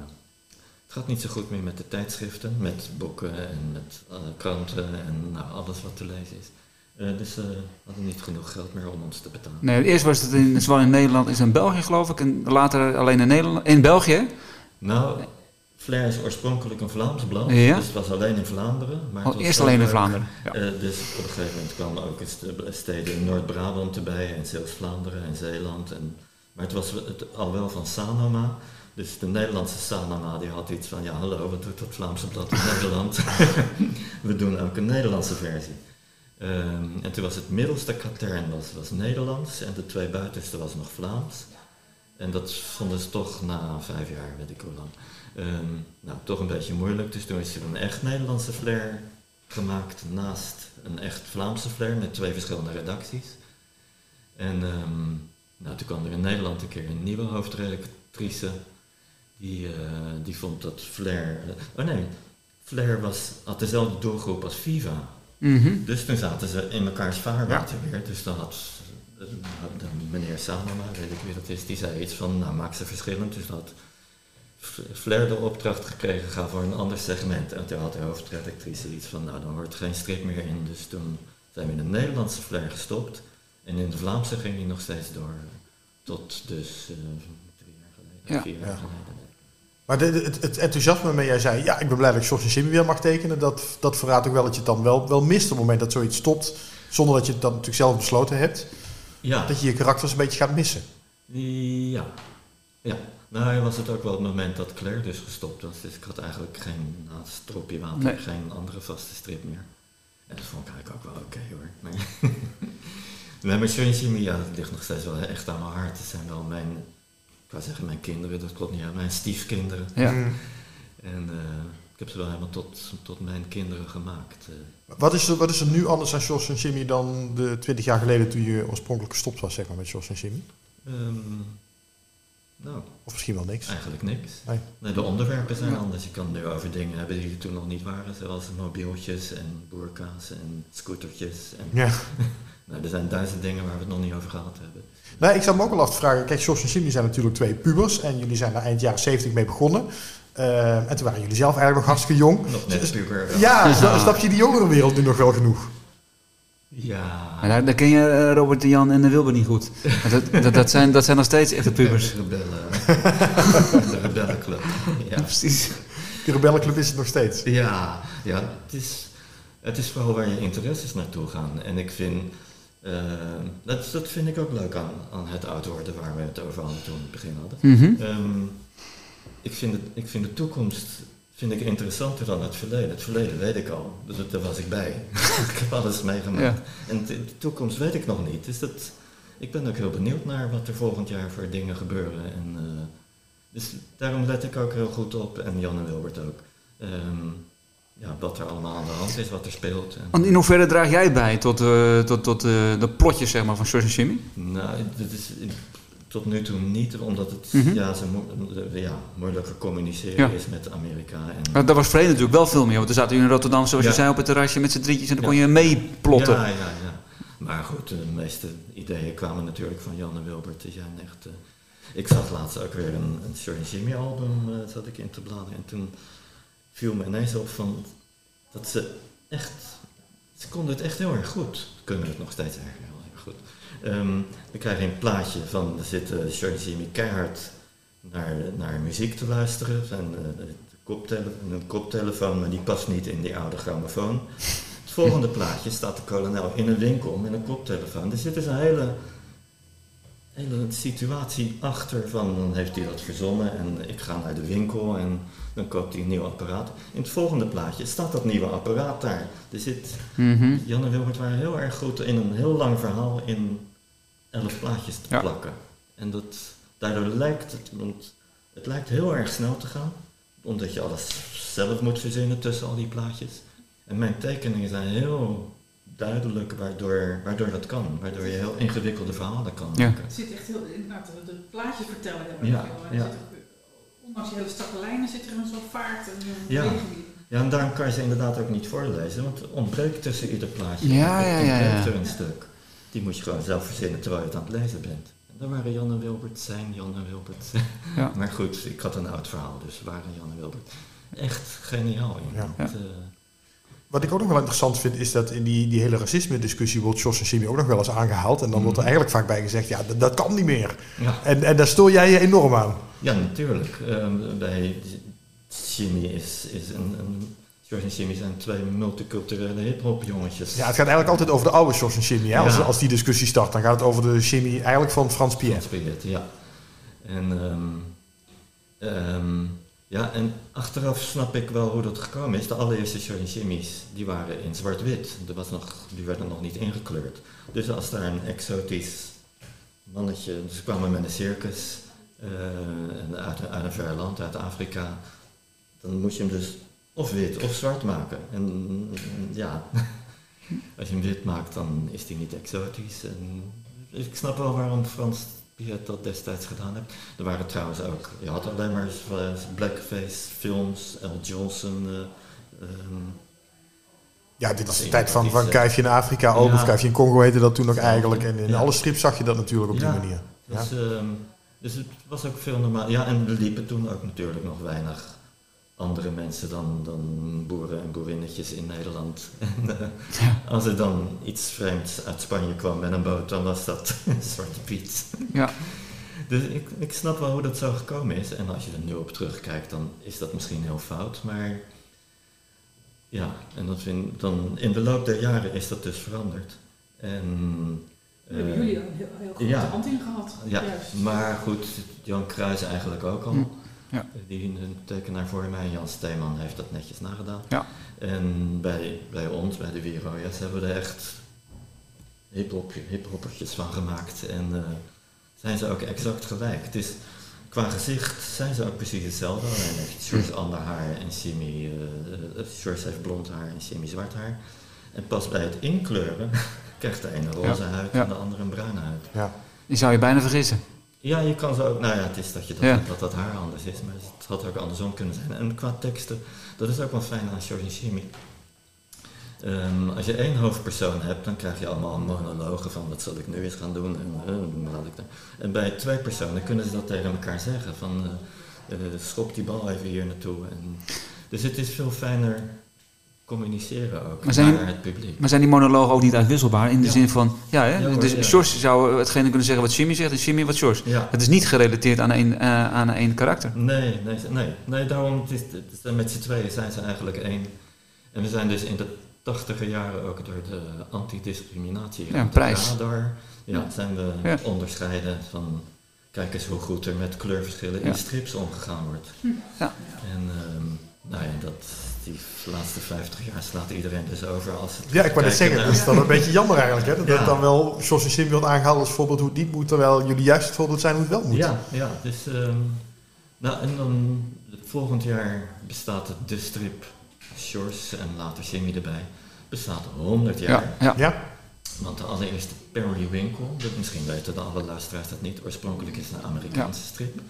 het gaat niet zo goed meer met de tijdschriften, met boeken en met kranten en nou, alles wat te lezen is. Dus ze hadden niet genoeg geld meer om ons te betalen. Nee, eerst was het in, zowel in Nederland als in België, geloof ik. En later alleen in Nederland. In België? Nou, Flair is oorspronkelijk een Vlaams blad, Ja? dus het was alleen in Vlaanderen. Maar het Oh, eerst alleen in. Vlaanderen. Ja. Eh, dus op een gegeven moment kwamen ook de steden in Noord-Brabant erbij en Zeeuws-Vlaanderen en Zeeland. En, maar het was het, al wel van Sanoma. Dus de Nederlandse Sanoma die had iets van, ja hallo, wat doet dat Vlaamse blad in Nederland? We doen ook een Nederlandse versie. Ehm, en toen was het middelste katern was, was Nederlands en de twee buitenste was nog Vlaams. En dat vonden ze toch na vijf jaar, weet ik hoe lang. Nou, toch een beetje moeilijk. Dus toen is er een echt Nederlandse flair gemaakt naast een echt Vlaamse flair met twee verschillende redacties. En ehm, nou, toen kwam er in Nederland een keer een nieuwe hoofdredactrice. Die, eh, die vond dat flair... oh nee, flair was, had dezelfde doelgroep als Viva. Mhm. Dus toen zaten ze in mekaars vaarwater weer. Dus dan had de meneer Sanoma, weet ik wie dat is, die zei iets van, nou maak ze verschillend. Dus dat Flair de opdracht gekregen, ga voor een ander segment. En toen had de hoofdredactrice iets van, nou dan wordt er geen strip meer in. Dus toen zijn we in de Nederlandse Flair gestopt. En in de Vlaamse ging hij nog steeds door. Tot dus eh, drie jaar geleden, Ja. vier jaar Ja. geleden. Maar de, de- het, het enthousiasme waarmee jij zei, ja, ik ben blij dat ik George en Jimmy weer mag tekenen, dat, dat verraadt ook wel dat je het dan wel, wel mist op het moment dat zoiets stopt, zonder dat je het dan natuurlijk zelf besloten hebt, Ja, dat je je karakters een beetje gaat missen. Ja. Ja. Nou, was het ook wel het moment dat Claire dus gestopt was. Dus ik had eigenlijk geen, na Stropje Water, Nee. geen andere vaste strip meer. En dat vond ik eigenlijk ook wel oké hoor. Maar, nee, maar Sean Jimmy, ja, dat ligt nog steeds wel echt aan mijn hart. Het zijn wel mijn, ik wou zeggen mijn kinderen, dat klopt niet, mijn stiefkinderen. Ja. Mm. En eh, ik heb ze wel helemaal tot, tot mijn kinderen gemaakt. eh. Wat is, er, wat is er nu anders aan Jos en Jimmy dan de 20 jaar geleden toen je oorspronkelijk gestopt was zeg maar, met Jos en Jimmy? Ehm, nou, Of misschien wel niks? eigenlijk niks. Nee. Nee, de onderwerpen zijn anders. Je kan nu over dingen hebben die er toen nog niet waren, zoals mobieltjes en boerka's en scootertjes. En, Ja. nou, er zijn duizend dingen waar we het nog niet over gehad hebben. Nee, ik zou me ook wel af te vragen. Kijk, Jos en Jimmy zijn natuurlijk twee pubers. En jullie zijn daar eind jaren 70 mee begonnen. Eh, en toen waren jullie zelf eigenlijk nog hartstikke jong. Nog net puber. wel. Ja, sna- snap je die jongerenwereld nu nog wel genoeg? Ja. Maar daar, daar ken je eh, Robert de Jan en de Wilbur niet goed. Dat, dat, dat, zijn, dat zijn nog steeds echte pubers. De rebellen. de rebellenclub. Ja. Precies. De rebellenclub is het nog steeds. Ja, ja het, is, het is vooral waar je interesses naartoe gaan. En ik vind, eh, dat, dat vind ik ook leuk aan, aan het oud worden waar we het over hadden toen we het begin hadden. Mhm. Ehm, ik, vind het, ik vind de toekomst vind ik interessanter dan het verleden. Het verleden weet ik al, dus daar was ik bij. ik heb alles meegemaakt. Ja. En de, de toekomst weet ik nog niet. Dus dat, ik ben ook heel benieuwd naar wat er volgend jaar voor dingen gebeuren. En, eh, dus daarom let ik ook heel goed op, en Jan en Wilbert ook. Ehm, ja, wat er allemaal aan de hand is, wat er speelt. En, in hoeverre draag jij bij tot, eh, tot, tot eh, de plotjes zeg maar, van George en Jimmy? Nou, dit is tot nu toe niet, omdat het Mhm. ja, zo mo- ja, moeilijker communiceren Ja. is met Amerika. En, Maar daar was Vrede natuurlijk wel veel meer. Want toen zaten jullie in Rotterdam, zoals je Ja. zei, op het terrasje met z'n drietjes. En dan Ja. kon je meeplotten. Ja, ja, ja. Maar goed, de meeste ideeën kwamen natuurlijk van Jan en Wilbert. Die zijn echt... eh, ik zag laatst ook weer een, een Shirley Jimmy album, eh, zat ik in te bladeren. En toen viel me ineens op van dat ze echt... Ze konden het echt heel erg goed. Kunnen het nog steeds erg goed. Ehm, dan krijg je een plaatje van, er zit uh, Jimmy keihard naar, naar muziek te luisteren. En, eh, de koptele- een koptelefoon, maar die past niet in die oude grammofoon. Het volgende plaatje staat de kolonel in een winkel met een koptelefoon. Er zit dus een hele, hele situatie achter van, dan heeft hij dat verzonnen en ik ga naar de winkel en dan koopt hij een nieuw apparaat. In het volgende plaatje staat dat nieuwe apparaat daar. Er zit, Mhm. Jan en Wilbert waren heel erg goed in een heel lang verhaal in elf plaatjes te Ja. plakken. En dat, daardoor lijkt het, want het lijkt heel erg snel te gaan, omdat je alles zelf moet verzinnen tussen al die plaatjes. En mijn tekeningen zijn heel duidelijk waardoor, waardoor dat kan, waardoor je heel ingewikkelde verhalen kan Ja. maken. Het zit echt heel, inderdaad, de, de plaatjes vertellen heel Ja, veel. Er ja. eh, ondanks die hele strakke lijnen zit er een soort vaart en een Ja. beweging in. Ja, en daarom kan je ze inderdaad ook niet voorlezen, want er ontbreekt tussen ieder plaatje Ja, ja, ja, ja. er een stuk. Die moet je gewoon zelf verzinnen terwijl je het aan het lezen bent. En daar waren Jan en Wilbert, zijn Jan en Wilbert. Ja. maar goed, ik had een oud verhaal, dus waren Jan en Wilbert. Echt geniaal. Ja. Eh, Wat ik ook nog wel interessant vind, is dat in die, die hele racisme-discussie wordt Jos en Jimmy ook nog wel eens aangehaald. En dan wordt er eigenlijk vaak bij gezegd, ja, dat, dat kan niet meer. ja. En, en daar stoor jij je enorm aan. ja, natuurlijk. Ehm, bij Jimmy is, is een, een... George en Jimmy zijn twee multiculturele hip-hop jongetjes. Ja, het gaat eigenlijk altijd over de oude Jos en Jimmy. Hè? Als, Ja. als die discussie start, dan gaat het over de Jimmy eigenlijk van Frans Pierre. Frans Piet, ja. En, ehm, ehm, ja, en achteraf snap ik wel hoe dat gekomen is. De allereerste Shirley Jimmy's, die waren in zwart-wit. Er was nog, die werden nog niet ingekleurd. Dus als daar een exotisch mannetje, dus ze kwamen met een circus eh, en uit, een- uit een ver land, uit Afrika, dan moest je hem dus of wit of zwart maken. En mm, ja, als je hem wit maakt, dan is hij niet exotisch. En ik snap wel waarom Frans Piet dat destijds gedaan heeft. Er waren trouwens ook, je had alleen maar eh, blackface films, L. Johnson. eh, ehm, Ja, dit is de tijd van, van eh, Kuifje in Afrika, ook, ja. of Kuifje in Congo heette dat toen Ja. eigenlijk. En in Ja. alle strips zag je dat natuurlijk op Ja. die manier. Dus, dus het was ook veel normaal. Ja, en er liepen toen ook natuurlijk nog weinig andere mensen dan, dan boeren en boerinnetjes in Nederland. En, Als er dan iets vreemds uit Spanje kwam met een boot, dan was dat Zwarte Piet. Ja. Dus ik, ik snap wel hoe dat zo gekomen is. En als je er nu op terugkijkt, dan is dat misschien heel fout. Maar ja, en dat vind, dan, in de loop der jaren is dat dus veranderd. En, hebben eh, jullie dan een heel, heel grote ja. hand in gehad. ja, Juist. maar goed, Jan Kruijs eigenlijk ook al. Hm, ja. Die een tekenaar voor mij, Jan Steeman, heeft dat netjes nagedaan. Ja. En bij, bij ons, bij de Wierojas, hebben we er echt hiphop, hiphoppertjes van gemaakt. En eh, zijn ze ook exact gelijk. Is, qua gezicht zijn ze ook precies hetzelfde. Alleen heeft George ander haar en Jimmy... Uh, George heeft blond haar en Jimmy zwart haar. En pas bij het inkleuren krijgt de ene roze huid en de andere een bruine huid. Ja. Die zou je bijna vergissen. Ja, je kan ook... Nou ja, het is dat je dat, Ja. dat, dat haar anders is, maar het had ook andersom kunnen zijn. En qua teksten, dat is ook wel fijn aan George en Jimmy. Ehm, als je één hoofdpersoon hebt, dan krijg je allemaal monologen van wat zal ik nu eens gaan doen en laat ik dan. En bij twee personen kunnen ze dat tegen elkaar zeggen van eh, schop die bal even hier naartoe. En, dus het is veel fijner communiceren ook Maar zijn naar het publiek. Maar zijn die monologen ook niet uitwisselbaar? In de Ja. zin van, ja, hè? Ja, dus. George zou hetgene kunnen zeggen wat Jimmy zegt en Jimmy wat George. Ja. Het is niet gerelateerd aan één, eh, aan één karakter. Nee, nee, nee, nee daarom het is, het is- met z'n tweeën zijn ze eigenlijk één. En we zijn dus in de tachtiger jaren ook door de antidiscriminatie Ja, een prijs. radar, ja, zijn we onderscheiden van kijk eens hoe goed er met kleurverschillen in strips omgegaan wordt. Ja. En ehm, nou ja, dat, die laatste 50 jaar slaat iedereen dus over als het Ja, ik wou net zeggen, naar- dat is dan een beetje jammer eigenlijk. Hè? Dat Ja. het dan wel George en Jimmy wordt aangehaald als voorbeeld hoe het niet moet, terwijl jullie juist het voorbeeld zijn hoe het wel moet. Ja, ja, dus ehm, nou en dan volgend jaar bestaat het de strip Shores en later Jimmy erbij. Bestaat 100 jaar. Ja, ja. Ja? Want de allereerste Periwinkle, dat misschien weten de alle luisteraars dat niet, oorspronkelijk is het een Amerikaanse strip.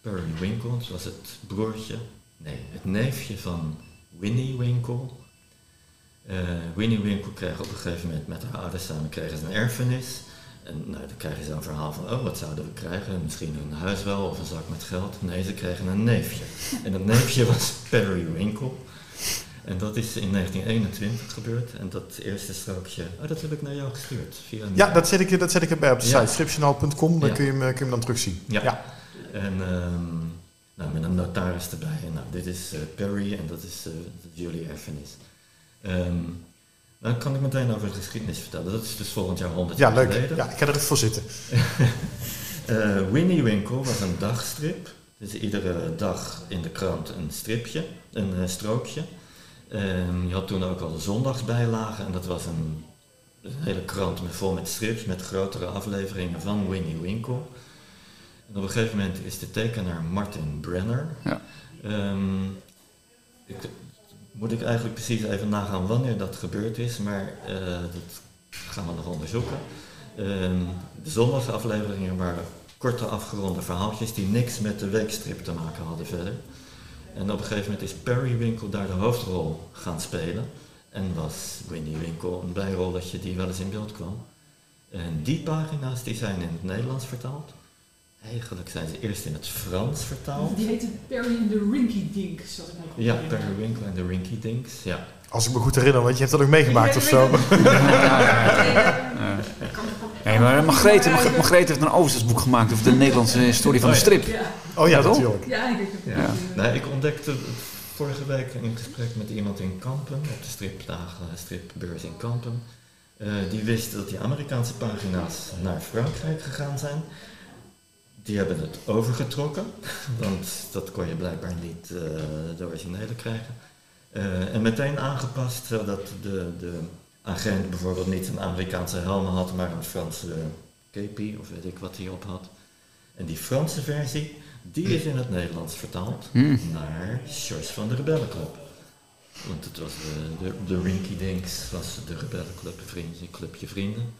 Periwinkle, dat was het broertje, nee, het neefje van Winnie Winkle. Eh, Winnie Winkle kreeg op een gegeven moment met haar ouders samen kregen ze een erfenis. En nou, dan krijgen ze een verhaal van, oh, wat zouden we krijgen? Misschien een huis wel of een zak met geld. Nee, ze kregen een neefje. En dat neefje was Periwinkle. En dat is in 1921 gebeurd. En dat eerste strookje, oh, dat heb ik naar jou gestuurd. Via een- Ja, dat zet ik, dat zet ik erbij op de Ja. site stripjournaal.com. Dan Ja. kun, je hem, eh, kun je hem dan terugzien. Ja. Ja. En ehm, nou, met een notaris erbij. En nou, dit is eh, Perry en dat is eh, jullie erfenis. Ehm, dan kan ik meteen over de geschiedenis vertellen. Dat is dus volgend jaar 100 Ja, jaar leuk. geleden. Ja, ik ga er even voor zitten. Eh, Winnie Winkle was een dagstrip. Dus iedere dag in de krant een stripje, een strookje. Ehm, je had toen ook al de zondagsbijlagen en dat was een, een hele krant met, vol met strips met grotere afleveringen van Winnie Winkle. En op een gegeven moment is de tekenaar Martin Brenner. Ja. Ehm, ik, moet ik eigenlijk precies even nagaan wanneer dat gebeurd is, maar eh, dat gaan we nog onderzoeken. Ehm, de zondagsafleveringen waren korte afgeronde verhaaltjes die niks met de weekstrip te maken hadden verder. En op een gegeven moment is Periwinkle daar de hoofdrol gaan spelen. En was Winnie Winkle een bijrolletje die wel eens in beeld kwam. En die pagina's die zijn in het Nederlands vertaald. Eigenlijk zijn ze eerst in het Frans vertaald. Die heette Perry in de Rinky Dink, zoals ik me goed Ja. Periwinkle en de Rinky Dinks. Ja. Als ik me goed herinner, want je hebt dat ook meegemaakt of zo. Nee, maar Margreet heeft een overzichtsboek gemaakt over de Nederlandse historie van de strip. Ja, Oh ja, Ja, toch? natuurlijk. ja, ik Ja. Nee, ik ontdekte vorige week in gesprek met iemand in Kampen, op de stripdagen, stripbeurs in Kampen. eh, die wist dat die Amerikaanse pagina's naar Frankrijk gegaan zijn. Die hebben het overgetrokken, want dat kon je blijkbaar niet eh, de originele krijgen. Eh, en meteen aangepast, zodat de, de agent bijvoorbeeld niet een Amerikaanse helm had, maar een Franse kepi, of weet ik wat hij op had. En die Franse versie, die is in het Nederlands vertaald Hmm. naar George van de Rebellenclub. Want het was de, de, de Rinky Dinks, was de Rebellenclub, een vriendje, clubje vrienden.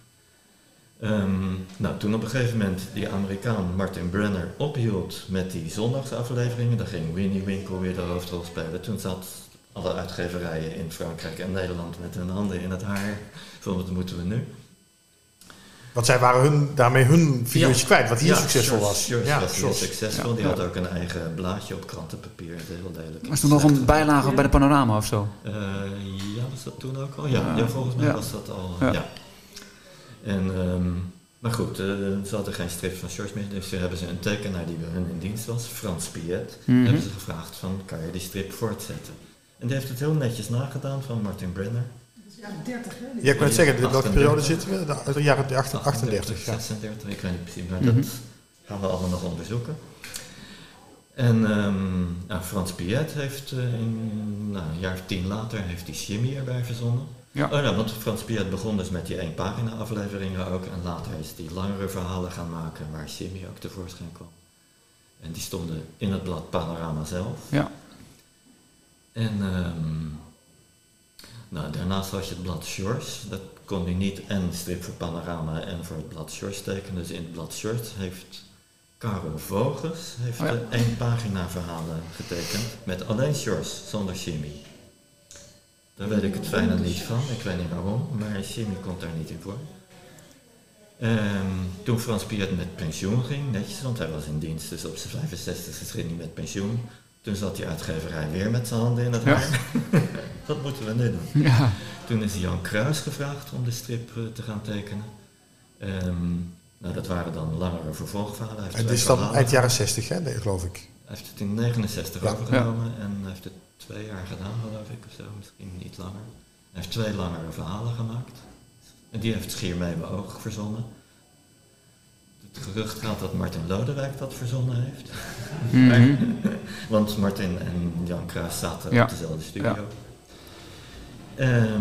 Ehm, nou, toen op een gegeven moment die Amerikaan Martin Brenner ophield met die zondagsafleveringen, dan ging Winnie Winkle weer de hoofdrol spelen. Toen zat alle uitgeverijen in Frankrijk en Nederland met hun handen in het haar van wat moeten we nu? Want zij waren hun, daarmee hun figuurtje Ja. kwijt, wat hier Ja, succesvol George- was. George ja, was heel George. succesvol. Die had ook een eigen blaadje op krantenpapier. Heel lelijk. Was toen nog een bijlage bij de panorama of zo? Eh, ja, was dat toen ook al? Ja, volgens mij Ja. was dat al. Ja. Ja. En, ehm, maar goed, eh, ze hadden geen strip van George meer, dus toen hebben ze een tekenaar die bij hun in dienst was, Frans Piet, Mhm. hebben ze gevraagd van, kan je die strip voortzetten? En die heeft het heel netjes nagedaan van Martin Brenner. Dat is jaren 30, hè? Ja, ik wil net zeggen, in welke 38. periode zitten we? De- Uit de jaren 38, 38 ja. 36, ik weet niet precies, maar Mhm. dat gaan we allemaal nog onderzoeken. En ehm, nou, Frans Piet heeft eh, in, nou, een jaar of tien later heeft die Jimmy erbij verzonnen. Ja. Oh, nou, want Frans Piet begon dus met die één pagina afleveringen ook. En later is die langere verhalen gaan maken waar Jimmy ook tevoorschijn kwam. En die stonden in het blad Panorama zelf. Ja. En ehm, nou, daarnaast had je het blad Shores. Dat kon hij niet en strip voor Panorama en voor het blad Shores tekenen. Dus in het blad Shores heeft Karel Vogels heeft Oh ja. één pagina verhalen getekend. Met alleen Shores, zonder chemie. Daar weet ik het fijne niet van. Ik weet niet waarom, maar chemie komt daar niet in voor. Ehm, toen Frans Piet met pensioen ging, netjes, want hij was in dienst, dus op zijn 65 ging hij met pensioen. Toen zat die uitgeverij weer met zijn handen in het Ja. haar. Wat moeten we nu doen? Ja. Toen is Jan Kruis gevraagd om de strip eh, te gaan tekenen. Ehm, nou, dat waren dan langere vervolgverhalen. Het is dan verhalen. eind jaren 60, hè, geloof ik. Hij heeft het in 69 Ja. overgenomen en hij heeft het twee jaar gedaan, geloof ik, of zo, misschien niet langer. Hij heeft twee langere verhalen gemaakt. En die heeft Schier mee mijn oog verzonnen. Het gerucht gaat dat Martin Lodewijk dat verzonnen heeft. Mhm. Want Martin en Jan Kruis zaten Ja. op dezelfde studio. Ehm,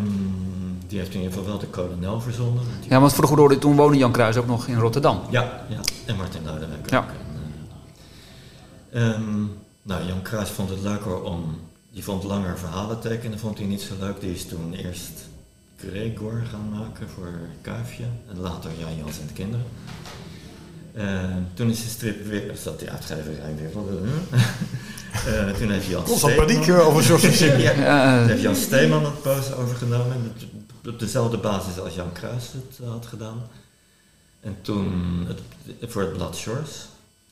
die heeft in ieder geval wel de kolonel verzonnen. Ja, want voor de goede orde, toen woonde Jan Kruis ook nog in Rotterdam. ja, ja. en Martin Lodewijk Ja. ook. En, eh, ehm, nou, Jan Kruis vond het leuker om... Die vond langer verhalen tekenen, vond hij niet zo leuk. Die is toen eerst Gregor gaan maken voor Kuifje. En later Jan Jans en de kinderen. Ehm, toen is de strip weer... Zat die uitgeverij weer... Eh, toen heeft Jan Constant paniek eh, over ja, Ja, toen heeft Jan Steeman het poos overgenomen. Op dezelfde basis als Jan Kruis het eh, had gedaan. En toen het, voor het blad Shores.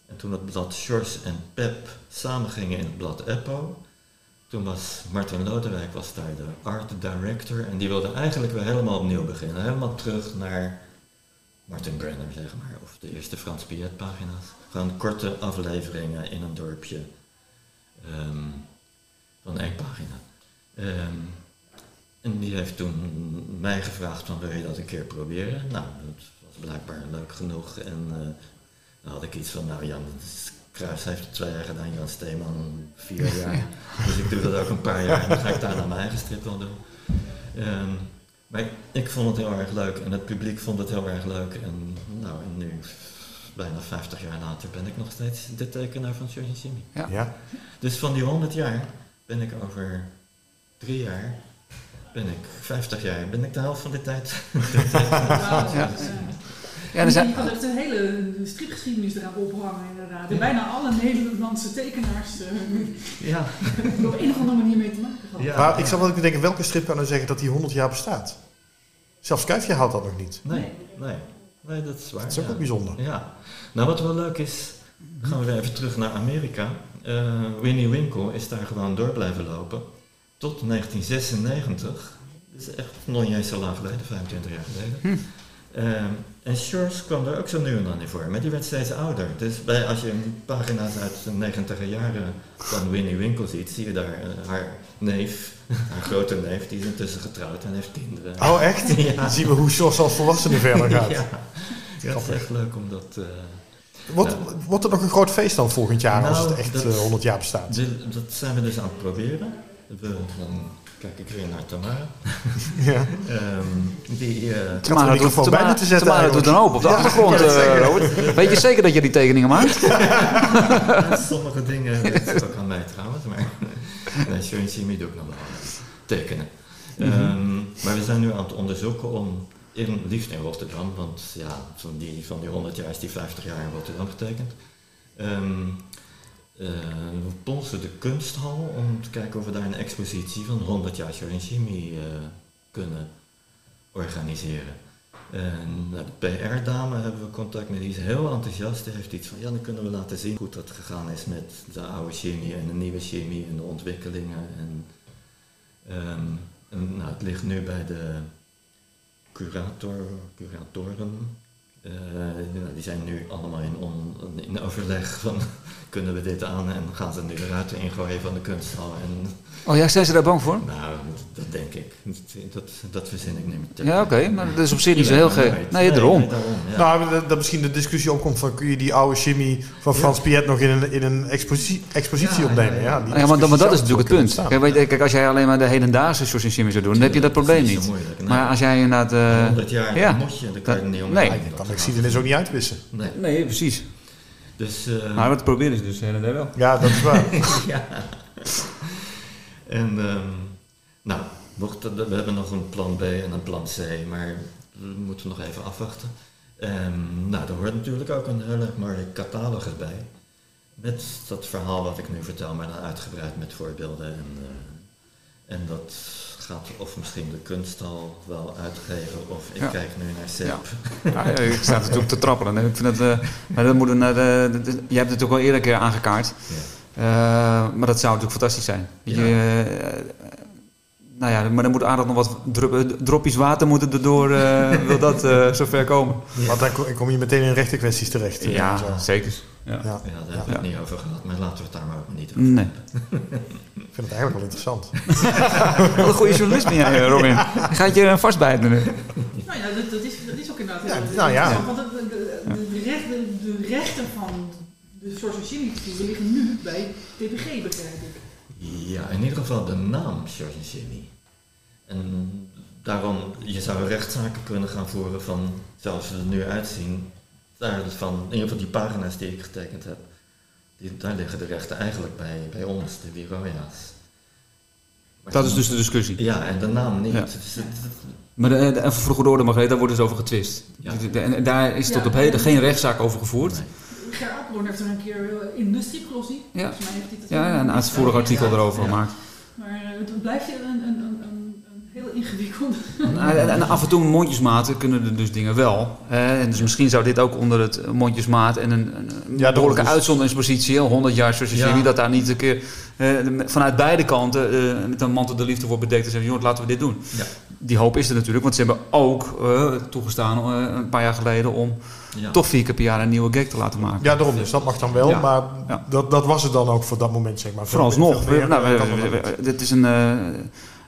En toen het blad Shores en Pep samengingen in het blad Eppo. Toen was Martin Lodewijk was daar de art director. En die wilde eigenlijk weer helemaal opnieuw beginnen. Helemaal terug naar Martin Brenner, zeg maar. Of de eerste Frans Piet pagina's. Gewoon korte afleveringen in een dorpje. ehm, van één pagina. Ehm, en die heeft toen mij gevraagd van wil je dat een keer proberen? Nou, dat was blijkbaar leuk genoeg. En eh, dan had ik iets van, nou Jan, Kruis heeft het twee jaar gedaan, Jan Steeman vier jaar. Dus ik doe dat ook een paar jaar en dan ga ik daarna mijn eigen strip wel doen. Ehm, maar ik, ik vond het heel erg leuk en het publiek vond het heel erg leuk. En nou, en nu, bijna 50 jaar later, ben ik nog steeds de tekenaar van George Jimmy. Ja. Dus van die 100 jaar ben ik over drie jaar, ben ik 50 jaar, ben ik de helft van de tijd. Eh, ja, er zijn, Je kan echt een hele stripgeschiedenis eraan ophangen, inderdaad. En bijna alle Nederlandse tekenaars eh, ja. hebben op een of andere manier mee te maken gehad. Ja. Maar ik zou wel even denken, welke strip kan nou zeggen dat die 100 jaar bestaat? Zelfs Kuifje haalt dat nog niet. Nee, nee, nee, dat is waar. Dat is ook ja. wel bijzonder. Ja, nou wat wel leuk is, gaan we weer even terug naar Amerika. Eh, Winnie Winkle is daar gewoon door blijven lopen tot 1996. Dat is echt nog niet eens zo lang geleden, 25 jaar geleden. En Shores kwam er ook zo nu en dan in voor, maar die werd steeds ouder. Dus bij, als je pagina's uit de 90 jaren van Winnie Winkle ziet, zie je daar eh, haar neef, haar grote neef, die is intussen getrouwd en heeft kinderen. Oh, echt? Ja. Dan zien we hoe George als volwassene verder gaat. Ja, ja het is echt leuk om dat... eh, Wordt, wordt er nog een groot feest dan volgend jaar als Nou, het echt dat- eh, 100 jaar bestaat? Dit- dat zijn we dus aan het proberen. We, dan kijk ik weer naar Tamara. Ja. Ehm, die, eh, Tamara doet, microfoon Tamara, bijna te zetten Tamara doet een hoop op de Ja, achtergrond, eh. Robert. Weet je zeker dat je die tekeningen maakt? sommige dingen weet ik ook aan mij trouwens. Maar nee, Sean Simi doe ik nog wel. Tekenen. Ehm, maar we zijn nu aan het onderzoeken om, in, liefst in Rotterdam, want ja, van die, van die 100 jaar is die 50 jaar in Rotterdam getekend. Ehm, eh, we polsen de kunsthal om te kijken of we daar een expositie van 100 jaar Shimi eh, kunnen organiseren. En de PR-dame hebben we contact met, die is heel enthousiast. Die heeft iets van, ja, dan kunnen we laten zien hoe dat gegaan is met de oude chemie en de nieuwe chemie en de ontwikkelingen. En, ehm, nou, het ligt nu bij de curator, curatoren. Eh, die zijn nu allemaal in, in overleg van, kunnen we dit aan en gaan ze nu de ruiten ingooien van de kunsthal. En Oh ja, zijn ze daar bang voor? nou, dat denk ik. Dat, dat verzin ik niet meer. Ja, oké, maar dat is op zich niet zo heel maar gek. Nee, daarom. daarom ja. Nou, dat, dat misschien de discussie opkomt van kun je die oude chimie van Frans Piet nog in een, in een expositie, expositie Ja, opnemen? ja, Ja, ja. die Ja, maar, maar dat is natuurlijk het punt. Kijk, weet je, kijk, als jij alleen maar de hedendaagse Sjors en Jimmy zou doen, dan heb je dat probleem is niet. zo moeilijk. Nee. Maar als jij inderdaad... eh, 100 jaar, ja. dan moet je, dan kan je er niet om. Nee. kan de geschiedenis ook niet uitwissen. Nee. nee, precies. Dus, eh, Maar dat proberen ze dus tijd wel. Ja, dat is waar. ja. En, ehm, nou, we hebben nog een plan B en een plan C, maar we moeten nog even afwachten. Ehm, nou, er hoort natuurlijk ook een heel erg mooie catalogus bij. Met dat verhaal wat ik nu vertel, maar dan uitgebreid met voorbeelden. En, eh, en dat gaat of misschien de kunsthal wel uitgeven, of ik Ja. kijk nu naar Sepp. Ja. Ja, ik sta natuurlijk te trappelen. Ik vind het, eh, maar dat moet een, eh, de, de- de- je hebt het ook al eerder keer aangekaart. Ja. Eh, maar dat zou natuurlijk fantastisch zijn. Ja. Je, eh, nou ja, maar dan moet aardig nog wat drup- dropjes water moeten erdoor, eh wil dat eh zover komen. Want dan kom- kom je meteen in rechte kwesties terecht. eh, Ja, zo. zeker. Ja. Ja. Daar hebben we Ja. het niet over gehad, maar laten we het daar maar ook niet over Nee. Ik vind het eigenlijk wel interessant. Wat een goede journalist ben jij, eh, Robin. Je gaat je vastbijten nu. Nou ja, dat, dat, is, dat is ook inderdaad Ja, heel nou ja. Want de, de, de, de, recht- de, de rechten van de Sorcerer liggen nu bij TPG, begrijp ik. Ja, in ieder geval de naam George en Jimmy. En daarom, je zou rechtszaken kunnen gaan voeren van, zoals ze er nu uitzien, daar van, in ieder geval die pagina's die ik getekend heb, die, daar liggen de rechten eigenlijk bij, bij ons, de. Maar Dat is dus de discussie. Ja, en de naam niet. Ja. Het- Maar de, de, even voor goede orde, Margreet, daar wordt dus over getwist. Ja. De- En daar is tot op heden geen rechtszaak over gevoerd. nee. Ger Appeldoorn heeft er een keer eh, in de stripglossie, Ja. volgens mij heeft hij dat Ja, ja, een uitvoerig artikel erover Ja. gemaakt. Maar eh, het blijft een, een, een, een, een heel ingewikkelde. Nou, En, en af en toe mondjesmaat kunnen er dus dingen wel. Hè? En dus misschien zou dit ook onder het mondjesmaat en een, een Ja, behoorlijke dus- uitzonderingspositie, 100 jaar zoals je Ja. ziet, dat daar niet een keer eh, vanuit beide kanten eh, met een mantel de liefde wordt bedekt en zeggen, jongens, laten we dit doen. Ja. Die hoop is er natuurlijk, want ze hebben ook eh, toegestaan eh, een paar jaar geleden om Ja. toch vier keer per jaar een nieuwe gag te laten maken. Ja, daarom. Dus dat mag dan wel. Ja. Maar Ja. dat, dat was het dan ook voor dat moment, zeg maar. Vooralsnog. Nou, eh, dit is een, eh,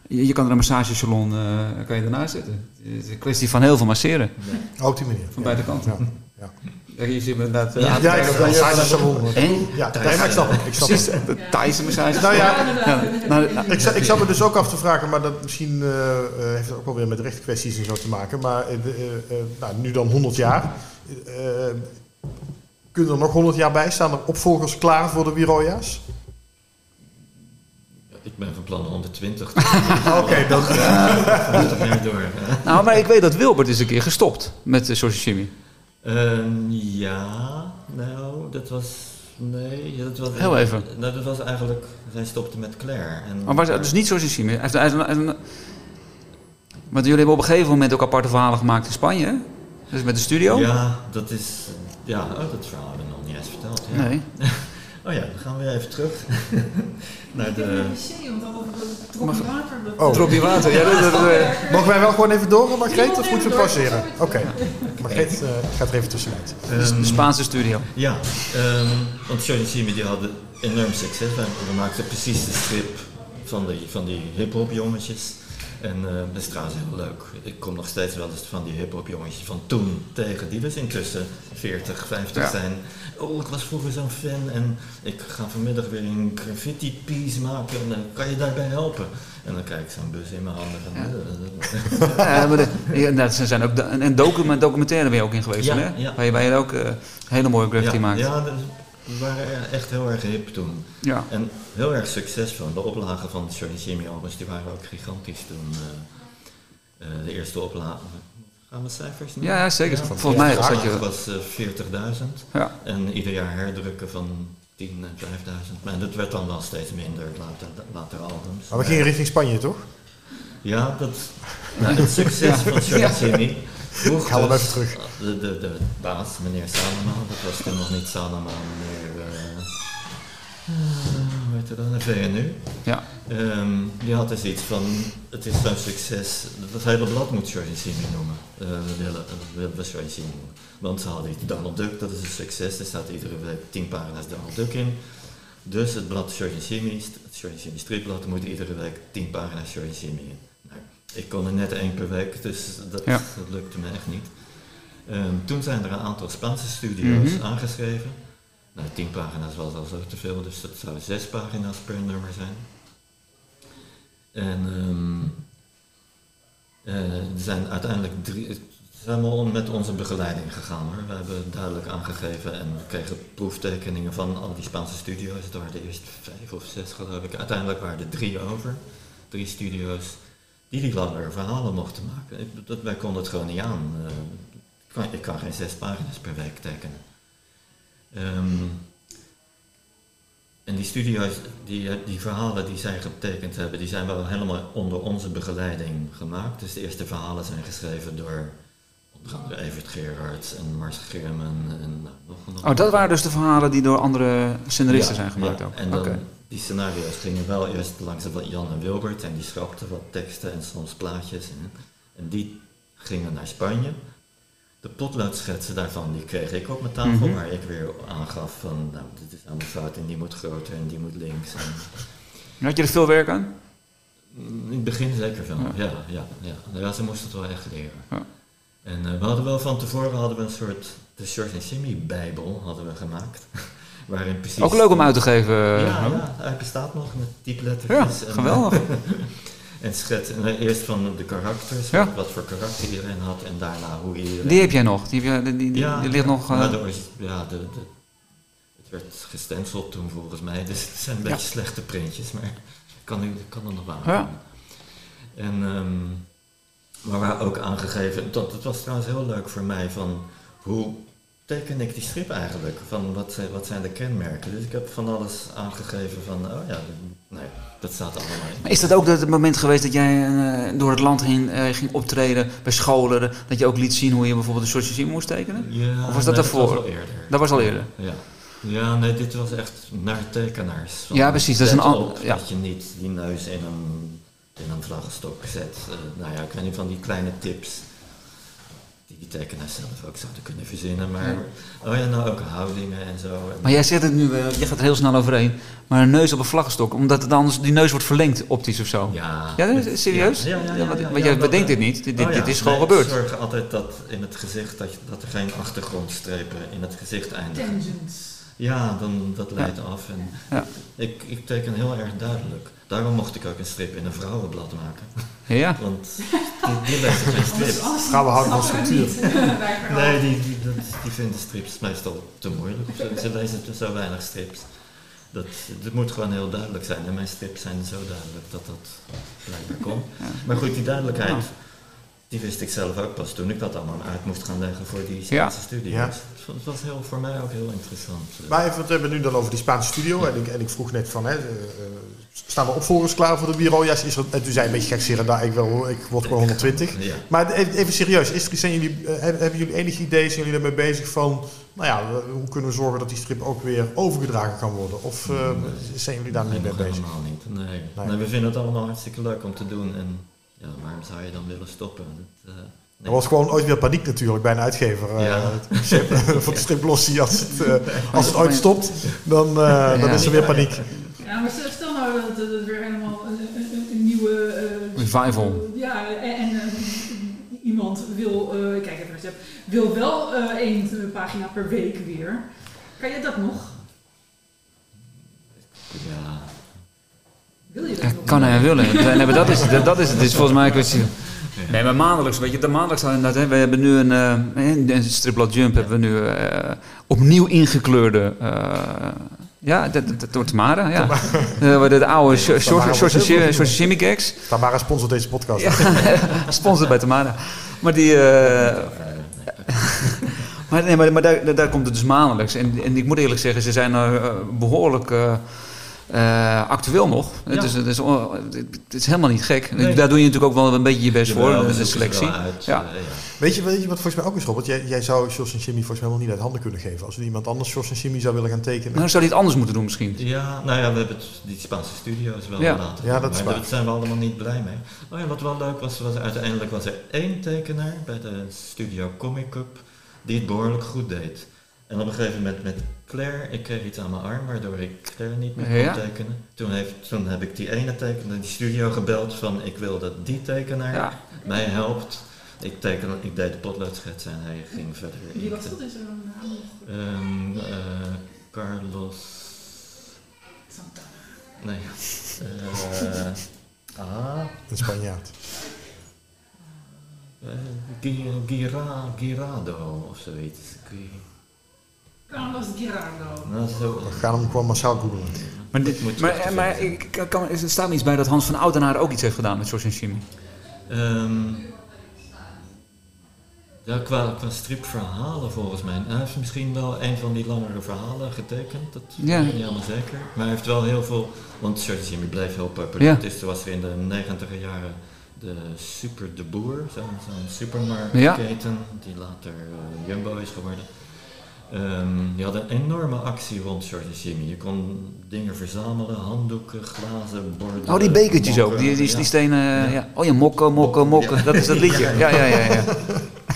je, je kan er een massagesalon eh, kan je ernaast zetten. Het is een kwestie van heel veel masseren. Op die manier. Van Ja. beide kanten. Ja. Ja. Ja, inderdaad kijken. heb een. En? Ja, nee, maar ik snap het. Ik snap Precies, het. de Thaise massage. Nou ja, Ik, ik zat me dus ook af te vragen, maar dat misschien eh, eh, heeft het ook wel weer met rechtskwesties en zo te maken. Maar eh, de, nou, nu dan 100 jaar. Eh, kunnen er nog 100 jaar bij? Staan er opvolgers klaar voor de Wiroja's? Ik ben van plan 120. Oké, dat. Gaat er door. nou, maar ik weet dat Wilbert is een keer gestopt met uh, Jimmy. Ehm, ja, nou, dat was. Nee, dat was. Heel even. Nou, dat was eigenlijk. Zij stopte met Claire. En, Maar was, dus niet. Hij heeft, hij heeft hij een- want jullie hebben op een gegeven moment ook aparte verhalen gemaakt in Spanje, hè? Dus met de studio? Ja, dat is. Ja, oh, dat verhaal hebben we nog niet eens verteld. Ja. Nee. Oh ja, dan gaan we weer even terug naar Ik heb de. dat Mag- water. Dat, Oh. Dropje water. Ja, dat, dat, eh, Mogen wij wel gewoon even door, Margreet? Of moeten we Door. passeren? Oké. Margreet eh, gaat er even tussenuit. Ehm, de Spaanse studio. Ja, ehm, want Johnny Jimmy die hadden enorm succes. We, we maakten precies de strip van die, van die hip-hop jongetjes. En eh, dat is trouwens heel leuk. Ik kom nog steeds wel eens van die hip-hop jongetjes van toen tegen, die dus intussen 40, 50 Ja. zijn. Oh, ik was vroeger zo'n fan en ik ga vanmiddag weer een graffiti piece maken en kan je daarbij helpen? En dan krijg ik zo'n bus in mijn handen. Van, Ja, maar de, ja, nou, ze zijn ook de, en document, documentaire ben je ook in geweest, hè? ja. Waar je, waar je ook eh, hele mooie graffiti maakt. ja, we waren echt heel erg hip toen. Ja. En heel erg succesvol. De oplagen van de Johnny Jimmy albums die waren ook gigantisch toen. eh, eh, de eerste oplage. Gaan we cijfers noemen? Ja, zeker. Volgens mij je- oplage was eh, 40.000. Ja. En ieder jaar herdrukken van 10 en 5000. Maar dat werd dan wel steeds minder, later, later albums. Maar we gingen richting Spanje, toch? Ja, dat, nou, het succes van Johnny Ja. Jimmy. Vroeg Ik haal hem dus even terug. De, de, de baas, meneer Salama, dat was toen nog niet Salama, meneer. eh, eh, hoe heet dan? De VNU. Ja. Ehm, die had dus iets van: het is zo'n succes, dat hele blad moet Simi noemen. Eh, we willen, we willen Simi noemen. Want ze hadden iets, Donald Duck, dat is een succes, er staat iedere week 10 pagina's Donald Duck in. Dus het blad Simi, het Simi stripblad, moet iedere week 10 pagina's Simi in. Ik kon er net één per week, dus dat, Ja. dat lukte me echt niet. Ehm, toen zijn er een aantal Spaanse studio's Mhm. aangeschreven. Nou, 10 pagina's was al zo te veel, dus dat zou zes pagina's per nummer zijn. En ehm, eh, er zijn uiteindelijk drie, zijn we met onze begeleiding gegaan hoor. We hebben duidelijk aangegeven en we kregen proeftekeningen van al die Spaanse studio's. Het waren er eerst vijf of zes geloof ik. Uiteindelijk waren er drie over. Drie studio's die die langere verhalen mochten maken. Ik, dat, wij konden het gewoon niet aan. Eh, ik, kan, ik kan geen zes pagina's per week tekenen. Ehm, en die studio's, die, eh, die verhalen die zij getekend hebben, die zijn wel helemaal onder onze begeleiding gemaakt. Dus de eerste verhalen zijn geschreven door onder andere Evert Gerards en Mars Germen en nou, nog nog Oh, dat waren dus de verhalen die door andere scenaristen Ja, zijn gemaakt ja. ook. En dan, Oké. Die scenario's gingen wel eerst langs de Jan en Wilbert en die schrapten wat teksten en soms plaatjes. En, en die gingen naar Spanje. De potloodschetsen daarvan die kreeg ik op mijn tafel, Mhm. waar ik weer aangaf van, nou, dit is allemaal fout en die moet groter en die moet links. En, Had je er veel werk aan? In het begin zeker wel, Ja. ja. Ja, ja, ja. ze moesten het wel echt leren. Ja. En eh, we hadden wel van tevoren hadden we een soort, de George en Jimmy bijbel hadden we gemaakt. Waarin precies... Ook leuk om uit te geven. Ja, ja, hij bestaat nog met ja typlettertjes. en, geweldig. En schets, en eh, eerst van de karakters, Ja. wat voor karakter iedereen had en daarna hoe iedereen... Die heb jij nog. Die, heb je, die, die, ja, die ligt nog... eh, de origi- ja, de, de, het werd gestenceld toen volgens mij, dus het zijn een Ja. beetje slechte printjes, maar kan, nu- kan er nog wel Ja. aan. En, ehm, maar we ook aangegeven, dat, het was trouwens heel leuk voor mij, van hoe teken ik die strip eigenlijk? Van wat, zijn- wat zijn de kenmerken? Dus ik heb van alles aangegeven van, oh ja, nee, dat staat allemaal in. Maar is dat ook het moment geweest dat jij eh, door het land heen eh, ging optreden bij scholen? Dat je ook liet zien hoe je bijvoorbeeld een soort zin moest tekenen? Ja, Of was dat nee, daarvoor? was al eerder. Dat was al eerder. Ja. ja, nee, dit was echt naar tekenaars. Van, Ja, precies, dat is een let an- op ja. Dat je niet die neus in een, in een vlaggenstok zet. Eh, nou ja, ik weet niet van die kleine tips. Die tekenaars zelf ook zouden kunnen verzinnen. Maar, oh ja, nou ook houdingen en zo. Maar jij zegt het nu, eh, je gaat er heel snel overheen. Maar een neus op een vlaggenstok, omdat het anders, die neus wordt verlengd optisch of zo. ja, Ja, serieus? Ja, ja, want jij bedenkt eh, dit niet. Dit, dit, oh ja, dit is gewoon nee, gebeurd. Ik zorg altijd dat in het gezicht, dat, je, dat er geen achtergrondstrepen in het gezicht eindigen. Tangents. Ja, dan, dat leidt af. En Ja. ik, ik teken heel erg duidelijk. Daarom mocht ik ook een strip in een vrouwenblad maken. Ja. Want die, die lezen geen strips. Vrouwen houden van structuur. Nee, die, die, dat- die vinden strips meestal te moeilijk. Of ze, ze lezen te zo weinig strips. Dat, het moet gewoon heel duidelijk zijn. En mijn strips zijn zo duidelijk dat dat blijkbaar kon. Maar goed, die duidelijkheid, Ja. Die wist ik zelf ook pas toen ik dat allemaal uit moest gaan leggen voor die Ja. Spaanse studie. Ja. Het was- Het was heel, voor mij ook heel interessant. Maar even, we hebben het nu dan over die Spaanse studio. En ik, en ik vroeg net van, hè, eh, eh, staan er opvolgers klaar voor de bureau? Ja, is er, en toen zei een beetje gekscherend, nou, ik, wil, ik word gewoon 120. Ja. Maar even, even serieus, is er, zijn jullie, eh, hebben, hebben jullie enig idee, zijn jullie ermee bezig van, nou ja, we- hoe kunnen we zorgen dat die strip ook weer overgedragen kan worden? Of eh, zijn jullie daar niet mee bezig? helemaal niet. Nee. Nee. Nee, we vinden het allemaal hartstikke leuk om te doen. En ja, waarom zou je dan willen stoppen? Dat, eh, Er nee. was gewoon ooit weer paniek natuurlijk bij een uitgever. eh, Ja. voor de strip Lossie, als het, eh, als het ooit stopt, dan, eh, dan is er weer paniek. Ja, maar stel- nou dat het weer helemaal een, een, een- nieuwe... eh, Revival. Ja, en, en iemand wil, eh, kijk even recept, wil wel eh, één pagina per week weer. Kan je dat nog? Ja, Wil je dat Ja, nog? Kan en willen. Nee, maar dat is, dat, dat is het. Is volgens mij een kwestie. Nee, maar maandelijks, weet je, de maandelijks al inderdaad. Hè, we hebben nu een, eh in een stripblad Jump hebben we nu eh, opnieuw ingekleurde. eh, ja, dat, dat, door Tamara, ja. Eh, de, de oude Short gags. Tamara sponsort deze podcast. Ja, sponsor bij Tamara. Maar die... eh, maar nee, maar, maar daar, daar- komt het dus maandelijks. En, en ik moet eerlijk zeggen, ze zijn er eh, behoorlijk eh, actueel nog. Het, is, het, is, het, is helemaal niet gek. Nee. Daar doe je natuurlijk ook wel een beetje je best voor, we de, zoeken ze selectie. wel uit, Ja. eh, ja. Weet je, weet je wat volgens mij ook is, Robert? Jij, jij zou Jos en Jimmy volgens mij wel niet uit handen kunnen geven. Als er iemand anders Jos en Jimmy zou willen gaan tekenen. Nou, zou hij het anders moeten doen misschien. Ja, nou ja, we hebben het, die Spaanse studio's wel Ja. laten Ja, dat is maar waar. daar zijn we allemaal niet blij mee. Oh ja, wat wel leuk was, was uiteindelijk was er één tekenaar bij de studio Comic Cup die het behoorlijk goed deed. En op een gegeven moment met Claire, ik kreeg iets aan mijn arm waardoor ik Claire niet meer kon Ja. tekenen. Toen, heeft, toen heb ik die ene tekenaar, die studio gebeld van ik wil dat die tekenaar Ja. mij helpt. Ik, teken, ik deed de potloodschets en hij ging verder. Wie was dat? Is er een naam nog? Ehm, eh, Carlos. Santana. Nee. Eh, ah. Een Spanjaard. Eh, Gi- Gira, Girado of zoiets. Carlos Girardo. Nou, zo. We gaan hem gewoon massaal googlen. Maar, Dit moet maar, te maar ik, kan, er staat iets bij dat Hans van Oudenaar ook iets heeft gedaan met George en Jimmy. Ehm, ja, qua, qua stripverhalen volgens mij. Hij heeft misschien wel een van die langere verhalen getekend. Dat Ja. weet ik niet helemaal zeker. Maar hij heeft wel heel veel. Want George Jimmy bleef heel populair. Ja. Dus er was er in de negentiger jaren de Super de Boer, zo'n Ja. supermarktketen, die later eh, Jumbo is geworden. Ehm, die hadden een enorme actie rond George Jimmy. Je kon dingen verzamelen, handdoeken, glazen, borden. Oh, die bekertjes ook. mokken. Die, die, die Ja. stenen. Ja. Ja. Oh ja, mokken, mokken, mokken. Ja. Dat is dat liedje. Ja, Ja, ja. ja, ja. ja,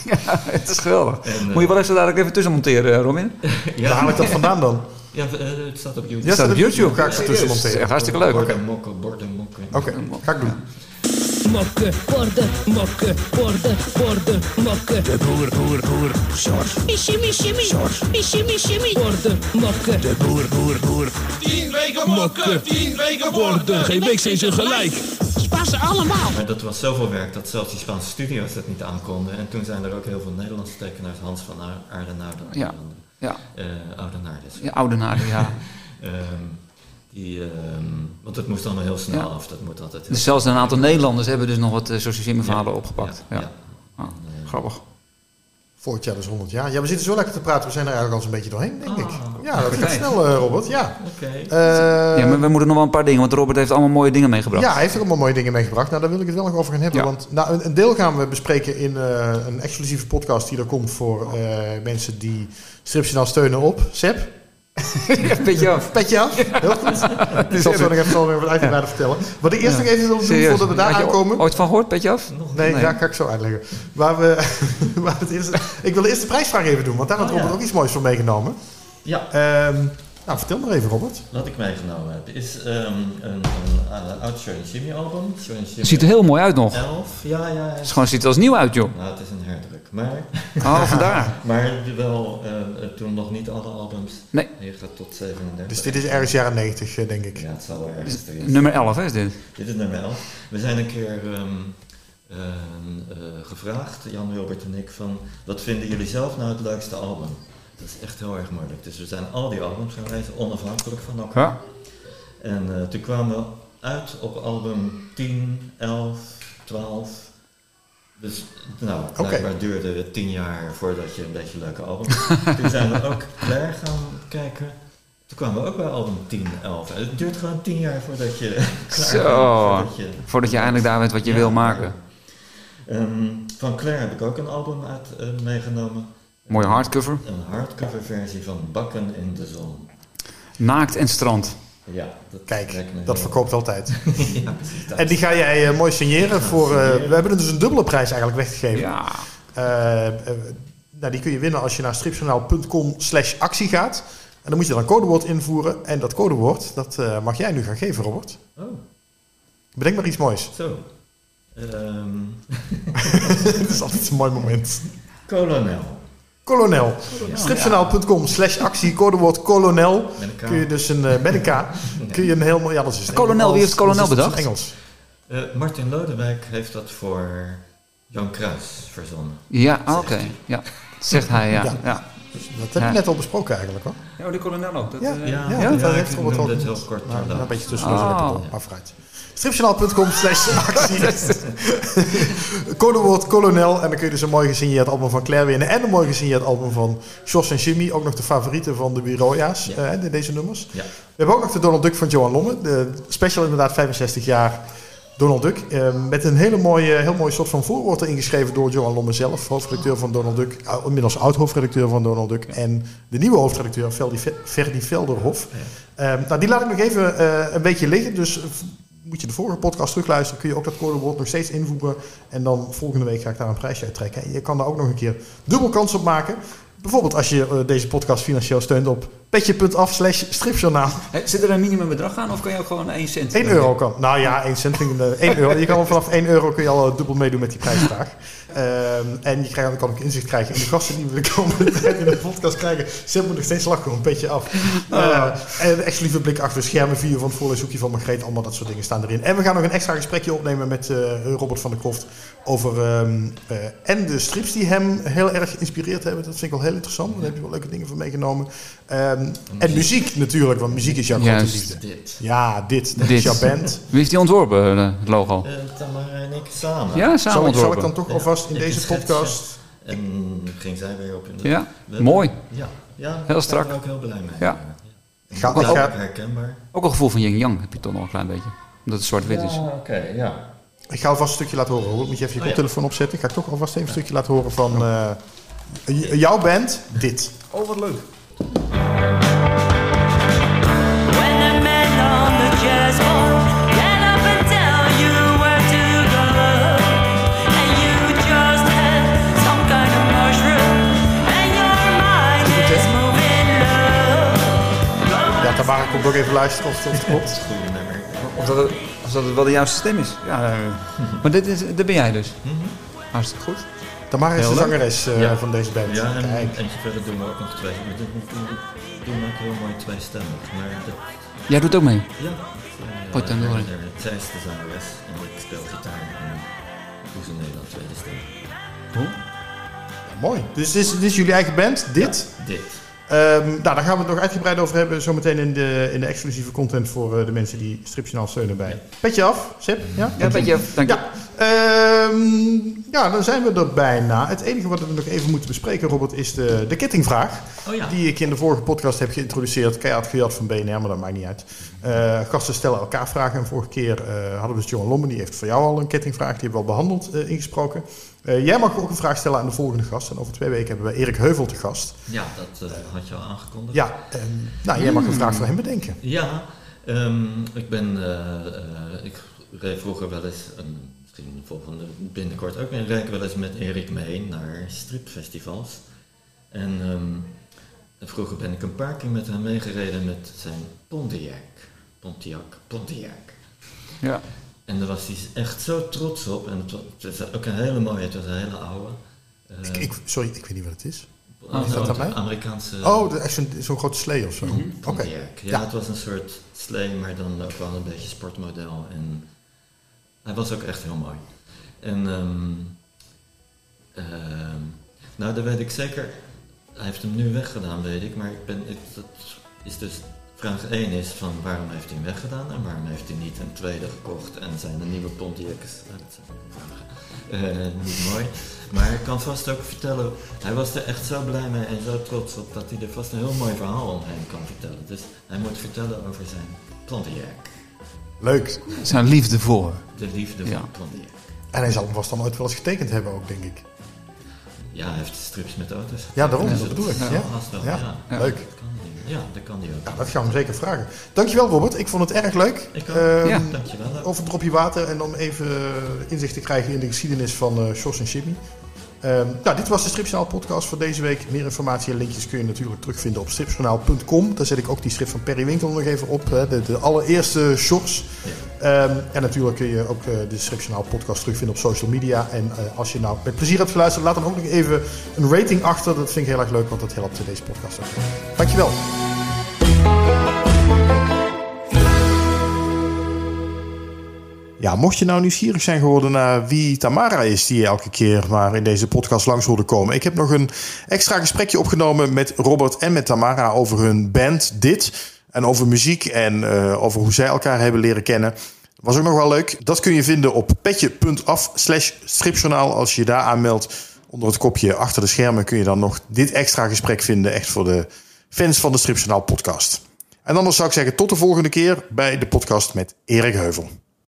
ja. het is geweldig. En, eh, Moet je wel even dadelijk even tussen monteren, eh, Robin? Waar haal ik dat vandaan dan? Ja, eh, het staat op YouTube. Ja, staat op YouTube. Ga ik ze tussen monteren. Echt hartstikke leuk. Borden, mokken, borden, mokken. Oké, ga ik doen. Mokken, borden, mokken, borden, borden, mokken. De boer, boer, boer, George. Shimmy, shimmy, George. Shimmy, shimmy, borden, mokken. De boer, boer, boer. Tien weken mokken, tien weken borden. Geen week zijn ze gelijk. Spassen allemaal. Maar dat was zoveel werk dat zelfs die Spaanse studio's het niet aankonden. En toen zijn er ook heel veel Nederlandse tekenaars, Hans van Aar- Aardenaar, Ja. Ja, eh Oudenaar dus. ja Oudenaar, ja. Ehm, die, ehm, want het moest allemaal heel snel Ja. af, dat moet altijd Dus zelfs een aantal Nederlanders hebben dus nog wat uh, verhalen Ja. opgepakt. Ja. Ja. Ah, eh, grappig. Volgend jaar dus 100 jaar. Ja, we zitten zo lekker te praten. We zijn er eigenlijk al eens een beetje doorheen, denk ik. Ah. Ja, dat gaat snel, eh, Robert. Ja. Oké. Eh, ja, maar we moeten nog wel een paar dingen, want Robert heeft allemaal mooie dingen meegebracht. Ja, hij heeft er allemaal mooie dingen meegebracht. Nou, daar wil ik het wel nog over gaan hebben. Ja. Want nou, een, een deel gaan we bespreken in eh, een exclusieve podcast die er komt voor eh, mensen die Stripjournaal steunen op. Seb, Ja, beetje af. petje af. Heel goed. Ik zal het zo nog even, zo nog even uitgebreider vertellen. Wat ik eerst Ja. nog even wil doen Serieus. voordat we daar Had aankomen. ooit van gehoord, beetje af? Nog Nee, Nee. daar ga ik zo uitleggen. Waar we, waar het ik wil eerst de prijsvraag even doen, want daar had Oh, Robert ja. ook iets moois voor meegenomen. Ja, Ehm, nou, vertel maar even, Robert. wat ik meegenomen heb is ehm, een, een, eh, oud Jimmy album. Het ziet er heel mooi uit nog. 11. Ja, ja. Het is gewoon, ziet er als nieuw uit, joh. Nou, het is een herdruk. Maar, Oh, vandaar. maar wel eh, toen nog niet alle albums. Nee. Hier gaat tot 37. Dus dit is ergens jaren 90, eh, denk ik. Ja, het zal wel ergens erin Nummer 11 hè, is dit. Dit is nummer 11. We zijn een keer ehm, ehm, eh, gevraagd, Jan Wilbert en ik, van wat vinden jullie zelf nou het leukste album? Dat is echt heel erg moeilijk. Dus we zijn al die albums gaan lezen, onafhankelijk van elkaar. Ja. En eh, toen kwamen we uit op album 10, 11, 12. Dus nou, blijkbaar duurde het 10 jaar voordat je een beetje leuke albums had. Toen zijn we ook Claire gaan kijken. Toen kwamen we ook bij album 10, 11. Het duurt gewoon 10 jaar voordat je klaar Zo. bent. Voordat je, Voordat je eindelijk daar bent wat je Ja. wil maken. Ehm, van Claire heb ik ook een album uit eh, meegenomen. Mooie hardcover. Een hardcover versie van Bakken in de Zon. Naakt en strand. Ja, dat Kijk, dat heel- verkoopt altijd. ja, precies. En die ga jij eh, mooi signeren voor... eh, we hebben dus een dubbele prijs eigenlijk weggegeven. Ja. Eh, nou, die kun je winnen als je naar stripjournaal.com slash actie gaat. En dan moet je dan een codewoord invoeren. En dat codewoord, dat eh, mag jij nu gaan geven, Robert. Oh, Bedenk maar iets moois. zo. Ehm Dit is altijd een mooi moment. kolonel. Kolonel. Stripjournaal.com slash actie, codewoord kolonel. Kun je dus een, eh met een K, kun je een heel mooi... Ja, dat is het Kolonel, wie heeft kolonel dat bedacht? Engels. Eh, Martin Lodewijk heeft dat voor Jan Kruis verzonnen. Ja, oké. Ja. Zegt hij, ja. Ja. ja. Dus Dat heb je net al besproken eigenlijk hoor. Ja, die kolonel ook. Dat, Ja. eh, Ja, ja, dat ik heeft Robert noemde ook het heel kort Maar een beetje tussendoor Oh. Maar vooruit. Stripjournaal.com slash actie. Codewoord kolonel. En dan kun je dus een mooi gesigneerd album van Claire winnen. En een mooi gesigneerd album van Jos en Jimmy. Ook nog de favorieten van de Bureauja's. Ja. eh, de- deze nummers. Ja. We hebben ook nog de Donald Duck van Johan Lomme. De special inderdaad 65 jaar Donald Duck. eh, met een hele mooie, heel mooi soort van voorwoord erin geschreven door Johan Lomme zelf. Hoofdredacteur van Donald Duck. uh, inmiddels oud-hoofdredacteur van Donald Duck. En de nieuwe hoofdredacteur Ferdi, Velderhof. Eh, nou, die laat ik nog even eh, een beetje liggen. Dus eh, moet je de vorige podcast terugluisteren. Kun je ook dat codewoord nog steeds invoegen. En dan volgende week ga ik daar een prijsje uit trekken. En je kan daar ook nog een keer dubbel kans op maken. Bijvoorbeeld als je eh, deze podcast financieel steunt op petje.af slash stripjournaal. Zit er een minimumbedrag aan of kan je ook gewoon 1 cent? 1 euro kan. Nou ja, 1 cent. vind ik, eh, 1 euro. Je kan vanaf 1 euro kun je al eh, dubbel meedoen met die prijsvraag. Ehm, en je krijgt, dan kan ook inzicht krijgen in de gasten die we de komende tijd in de podcast krijgen. Zet me nog steeds lachen, een petje af. Eh, en een extra lieve blik achter schermen, vier van het voorleeshoekje van Margreet. Allemaal dat soort dingen staan erin. En we gaan nog een extra gesprekje opnemen met eh, Robert van der Kroft. Over ehm, eh, en de strips die hem heel erg geïnspireerd hebben. Dat vind ik wel heel interessant. Daar heb je wel leuke dingen van meegenomen. Ehm, en muziek natuurlijk, want muziek is jouw grote Juist. liefde. Dit. Ja, dit. Dat Dit. is jouw band. Wie heeft die ontworpen, eh, het logo? Eh, Tamara en ik samen. Ja, samen Zal ik, zal ik ontworpen. dan toch Ja, alvast in ik deze podcast... En ging zij weer op in de... Ja, We hebben- mooi. Ja, ja Heel strak. Ik ben er ook heel blij mee. Ja. Gaat, herkenbaar. Ook een gevoel van yin-yang heb je toch nog een klein beetje. Omdat het zwart-wit is. Ja, oké, ja. ik ga alvast een stukje laten horen. Robert. Moet je even je Oh, ja. koptelefoon opzetten? Ga ik toch alvast even een stukje laten horen van eh, j- jouw band, dit. Oh, wat leuk. Tamara komt ook even luisteren of het klopt. Goeie nummer. Of dat, het, of dat het wel de juiste stem is. Ja, eh, maar dit, is, dit ben jij dus. Hartstikke goed. Tamara is Heel de zangeres eh, Ja. van deze band. Ja, en Kijk. eentje verder doen we ook nog twee. We doen, ook heel mooi tweestemmig. Maar dat, Jij doet ook mee. ja. Gooi het dan door. Eh, Zij is de zangeres en ik speel gitaar en doe ze Nederland tweede stem. Mooi. Dus dit is, dit is jullie eigen band, dit. Dit. Ehm, nou, daar gaan we het nog uitgebreid over hebben. Zometeen in de, in de exclusieve content voor eh, de mensen die Stripjournaal steunen bij. Petje af, Sip? Ja, Ja, beetje. Dank je. Ja, ehm, ja, dan zijn we er bijna. Het enige wat we nog even moeten bespreken, Robert, is de, de kettingvraag. Oh ja. Die ik in de vorige podcast heb geïntroduceerd. Keihard gejat van BNR, maar dat maakt niet uit. Eh, gasten stellen elkaar vragen. En vorige keer eh, hadden we dus Johan Lommen. Die heeft voor jou al een kettingvraag. Die hebben we al behandeld, eh, ingesproken. Eh, jij mag ook een vraag stellen aan de volgende gast. En over twee weken hebben we Erik Heuvel te gast. Ja, dat eh, had je al aangekondigd. Ja, en, nou, jij mag een vraag voor hem bedenken. Ja, ehm, ik ben, eh, eh, ik reed vroeger wel eens, en misschien de volgende binnenkort ook, en reed ik wel eens met Erik mee naar stripfestivals. En ehm, vroeger ben ik een paar keer met hem meegereden met zijn Pontiac. Pontiac, Pontiac. Ja. En daar was hij echt zo trots op. En het was, het ook een hele mooie, het was een hele oude. Eh, Ik, ik, sorry, ik weet niet wat het is. een is dat mij? Amerikaanse Oh, echt zo'n grote slee of zo. Oké. Pontiac. Ja, Ja. het was een soort slee, maar dan ook wel een beetje sportmodel. En hij was ook echt heel mooi. En ehm, ehm, nou, dat weet ik zeker. Hij heeft hem nu weggedaan, weet ik. Maar ik ben, ik, dat is dus vraag 1 is van waarom heeft hij hem weggedaan en waarom heeft hij niet een tweede gekocht en zijn een nieuwe Pontiac is- dat zijn vragen. Eh, niet mooi. Maar ik kan vast ook vertellen, hij was er echt zo blij mee en zo trots op dat hij er vast een heel mooi verhaal omheen kan vertellen. Dus hij moet vertellen over zijn Pontiac. Leuk. Zijn liefde voor. De liefde Ja. van Pontiac. En hij zal hem vast dan ooit wel eens getekend hebben ook, denk ik. Ja, hij heeft strips met auto's. Ja, daarom, dat het- bedoel ik. Ja, Ja. vast wel, Ja. ja. Leuk. Ja, dat kan hij ook. Ja, dat gaan we hem zeker vragen. Dankjewel, Robert. Ik vond het erg leuk. Ik ook. Ehm, Ja. Dankjewel. Over een dropje water en om even eh, inzicht te krijgen in de geschiedenis van eh Sjors en Jimmy. Ehm, nou, dit was de Stripjournaal podcast voor deze week. Meer informatie en linkjes kun je natuurlijk terugvinden op stripjournaal.com. Daar zet ik ook die strip van Perry Winkel nog even op. Hè, de, de allereerste Sjors. Ehm, en natuurlijk kun je ook eh, de Stripjournaal podcast terugvinden op social media. En eh, als je nou met plezier hebt geluisterd, laat dan ook nog even een rating achter. Dat vind ik heel erg leuk, want dat helpt deze podcast ook. Dankjewel. Ja, mocht je nou nieuwsgierig zijn geworden naar wie Tamara is, die elke keer maar in deze podcast langs wilde komen. Ik heb nog een extra gesprekje opgenomen met Robert en met Tamara over hun band Dit. En over muziek en eh, over hoe zij elkaar hebben leren kennen. Was ook nog wel leuk. Dat kun je vinden op petje.af slash. Als je je daar aanmeldt onder het kopje achter de schermen kun je dan nog dit extra gesprek vinden. Echt voor de fans van de Stripjournaal podcast. En anders zou ik zeggen tot de volgende keer bij de podcast met Erik Heuvel.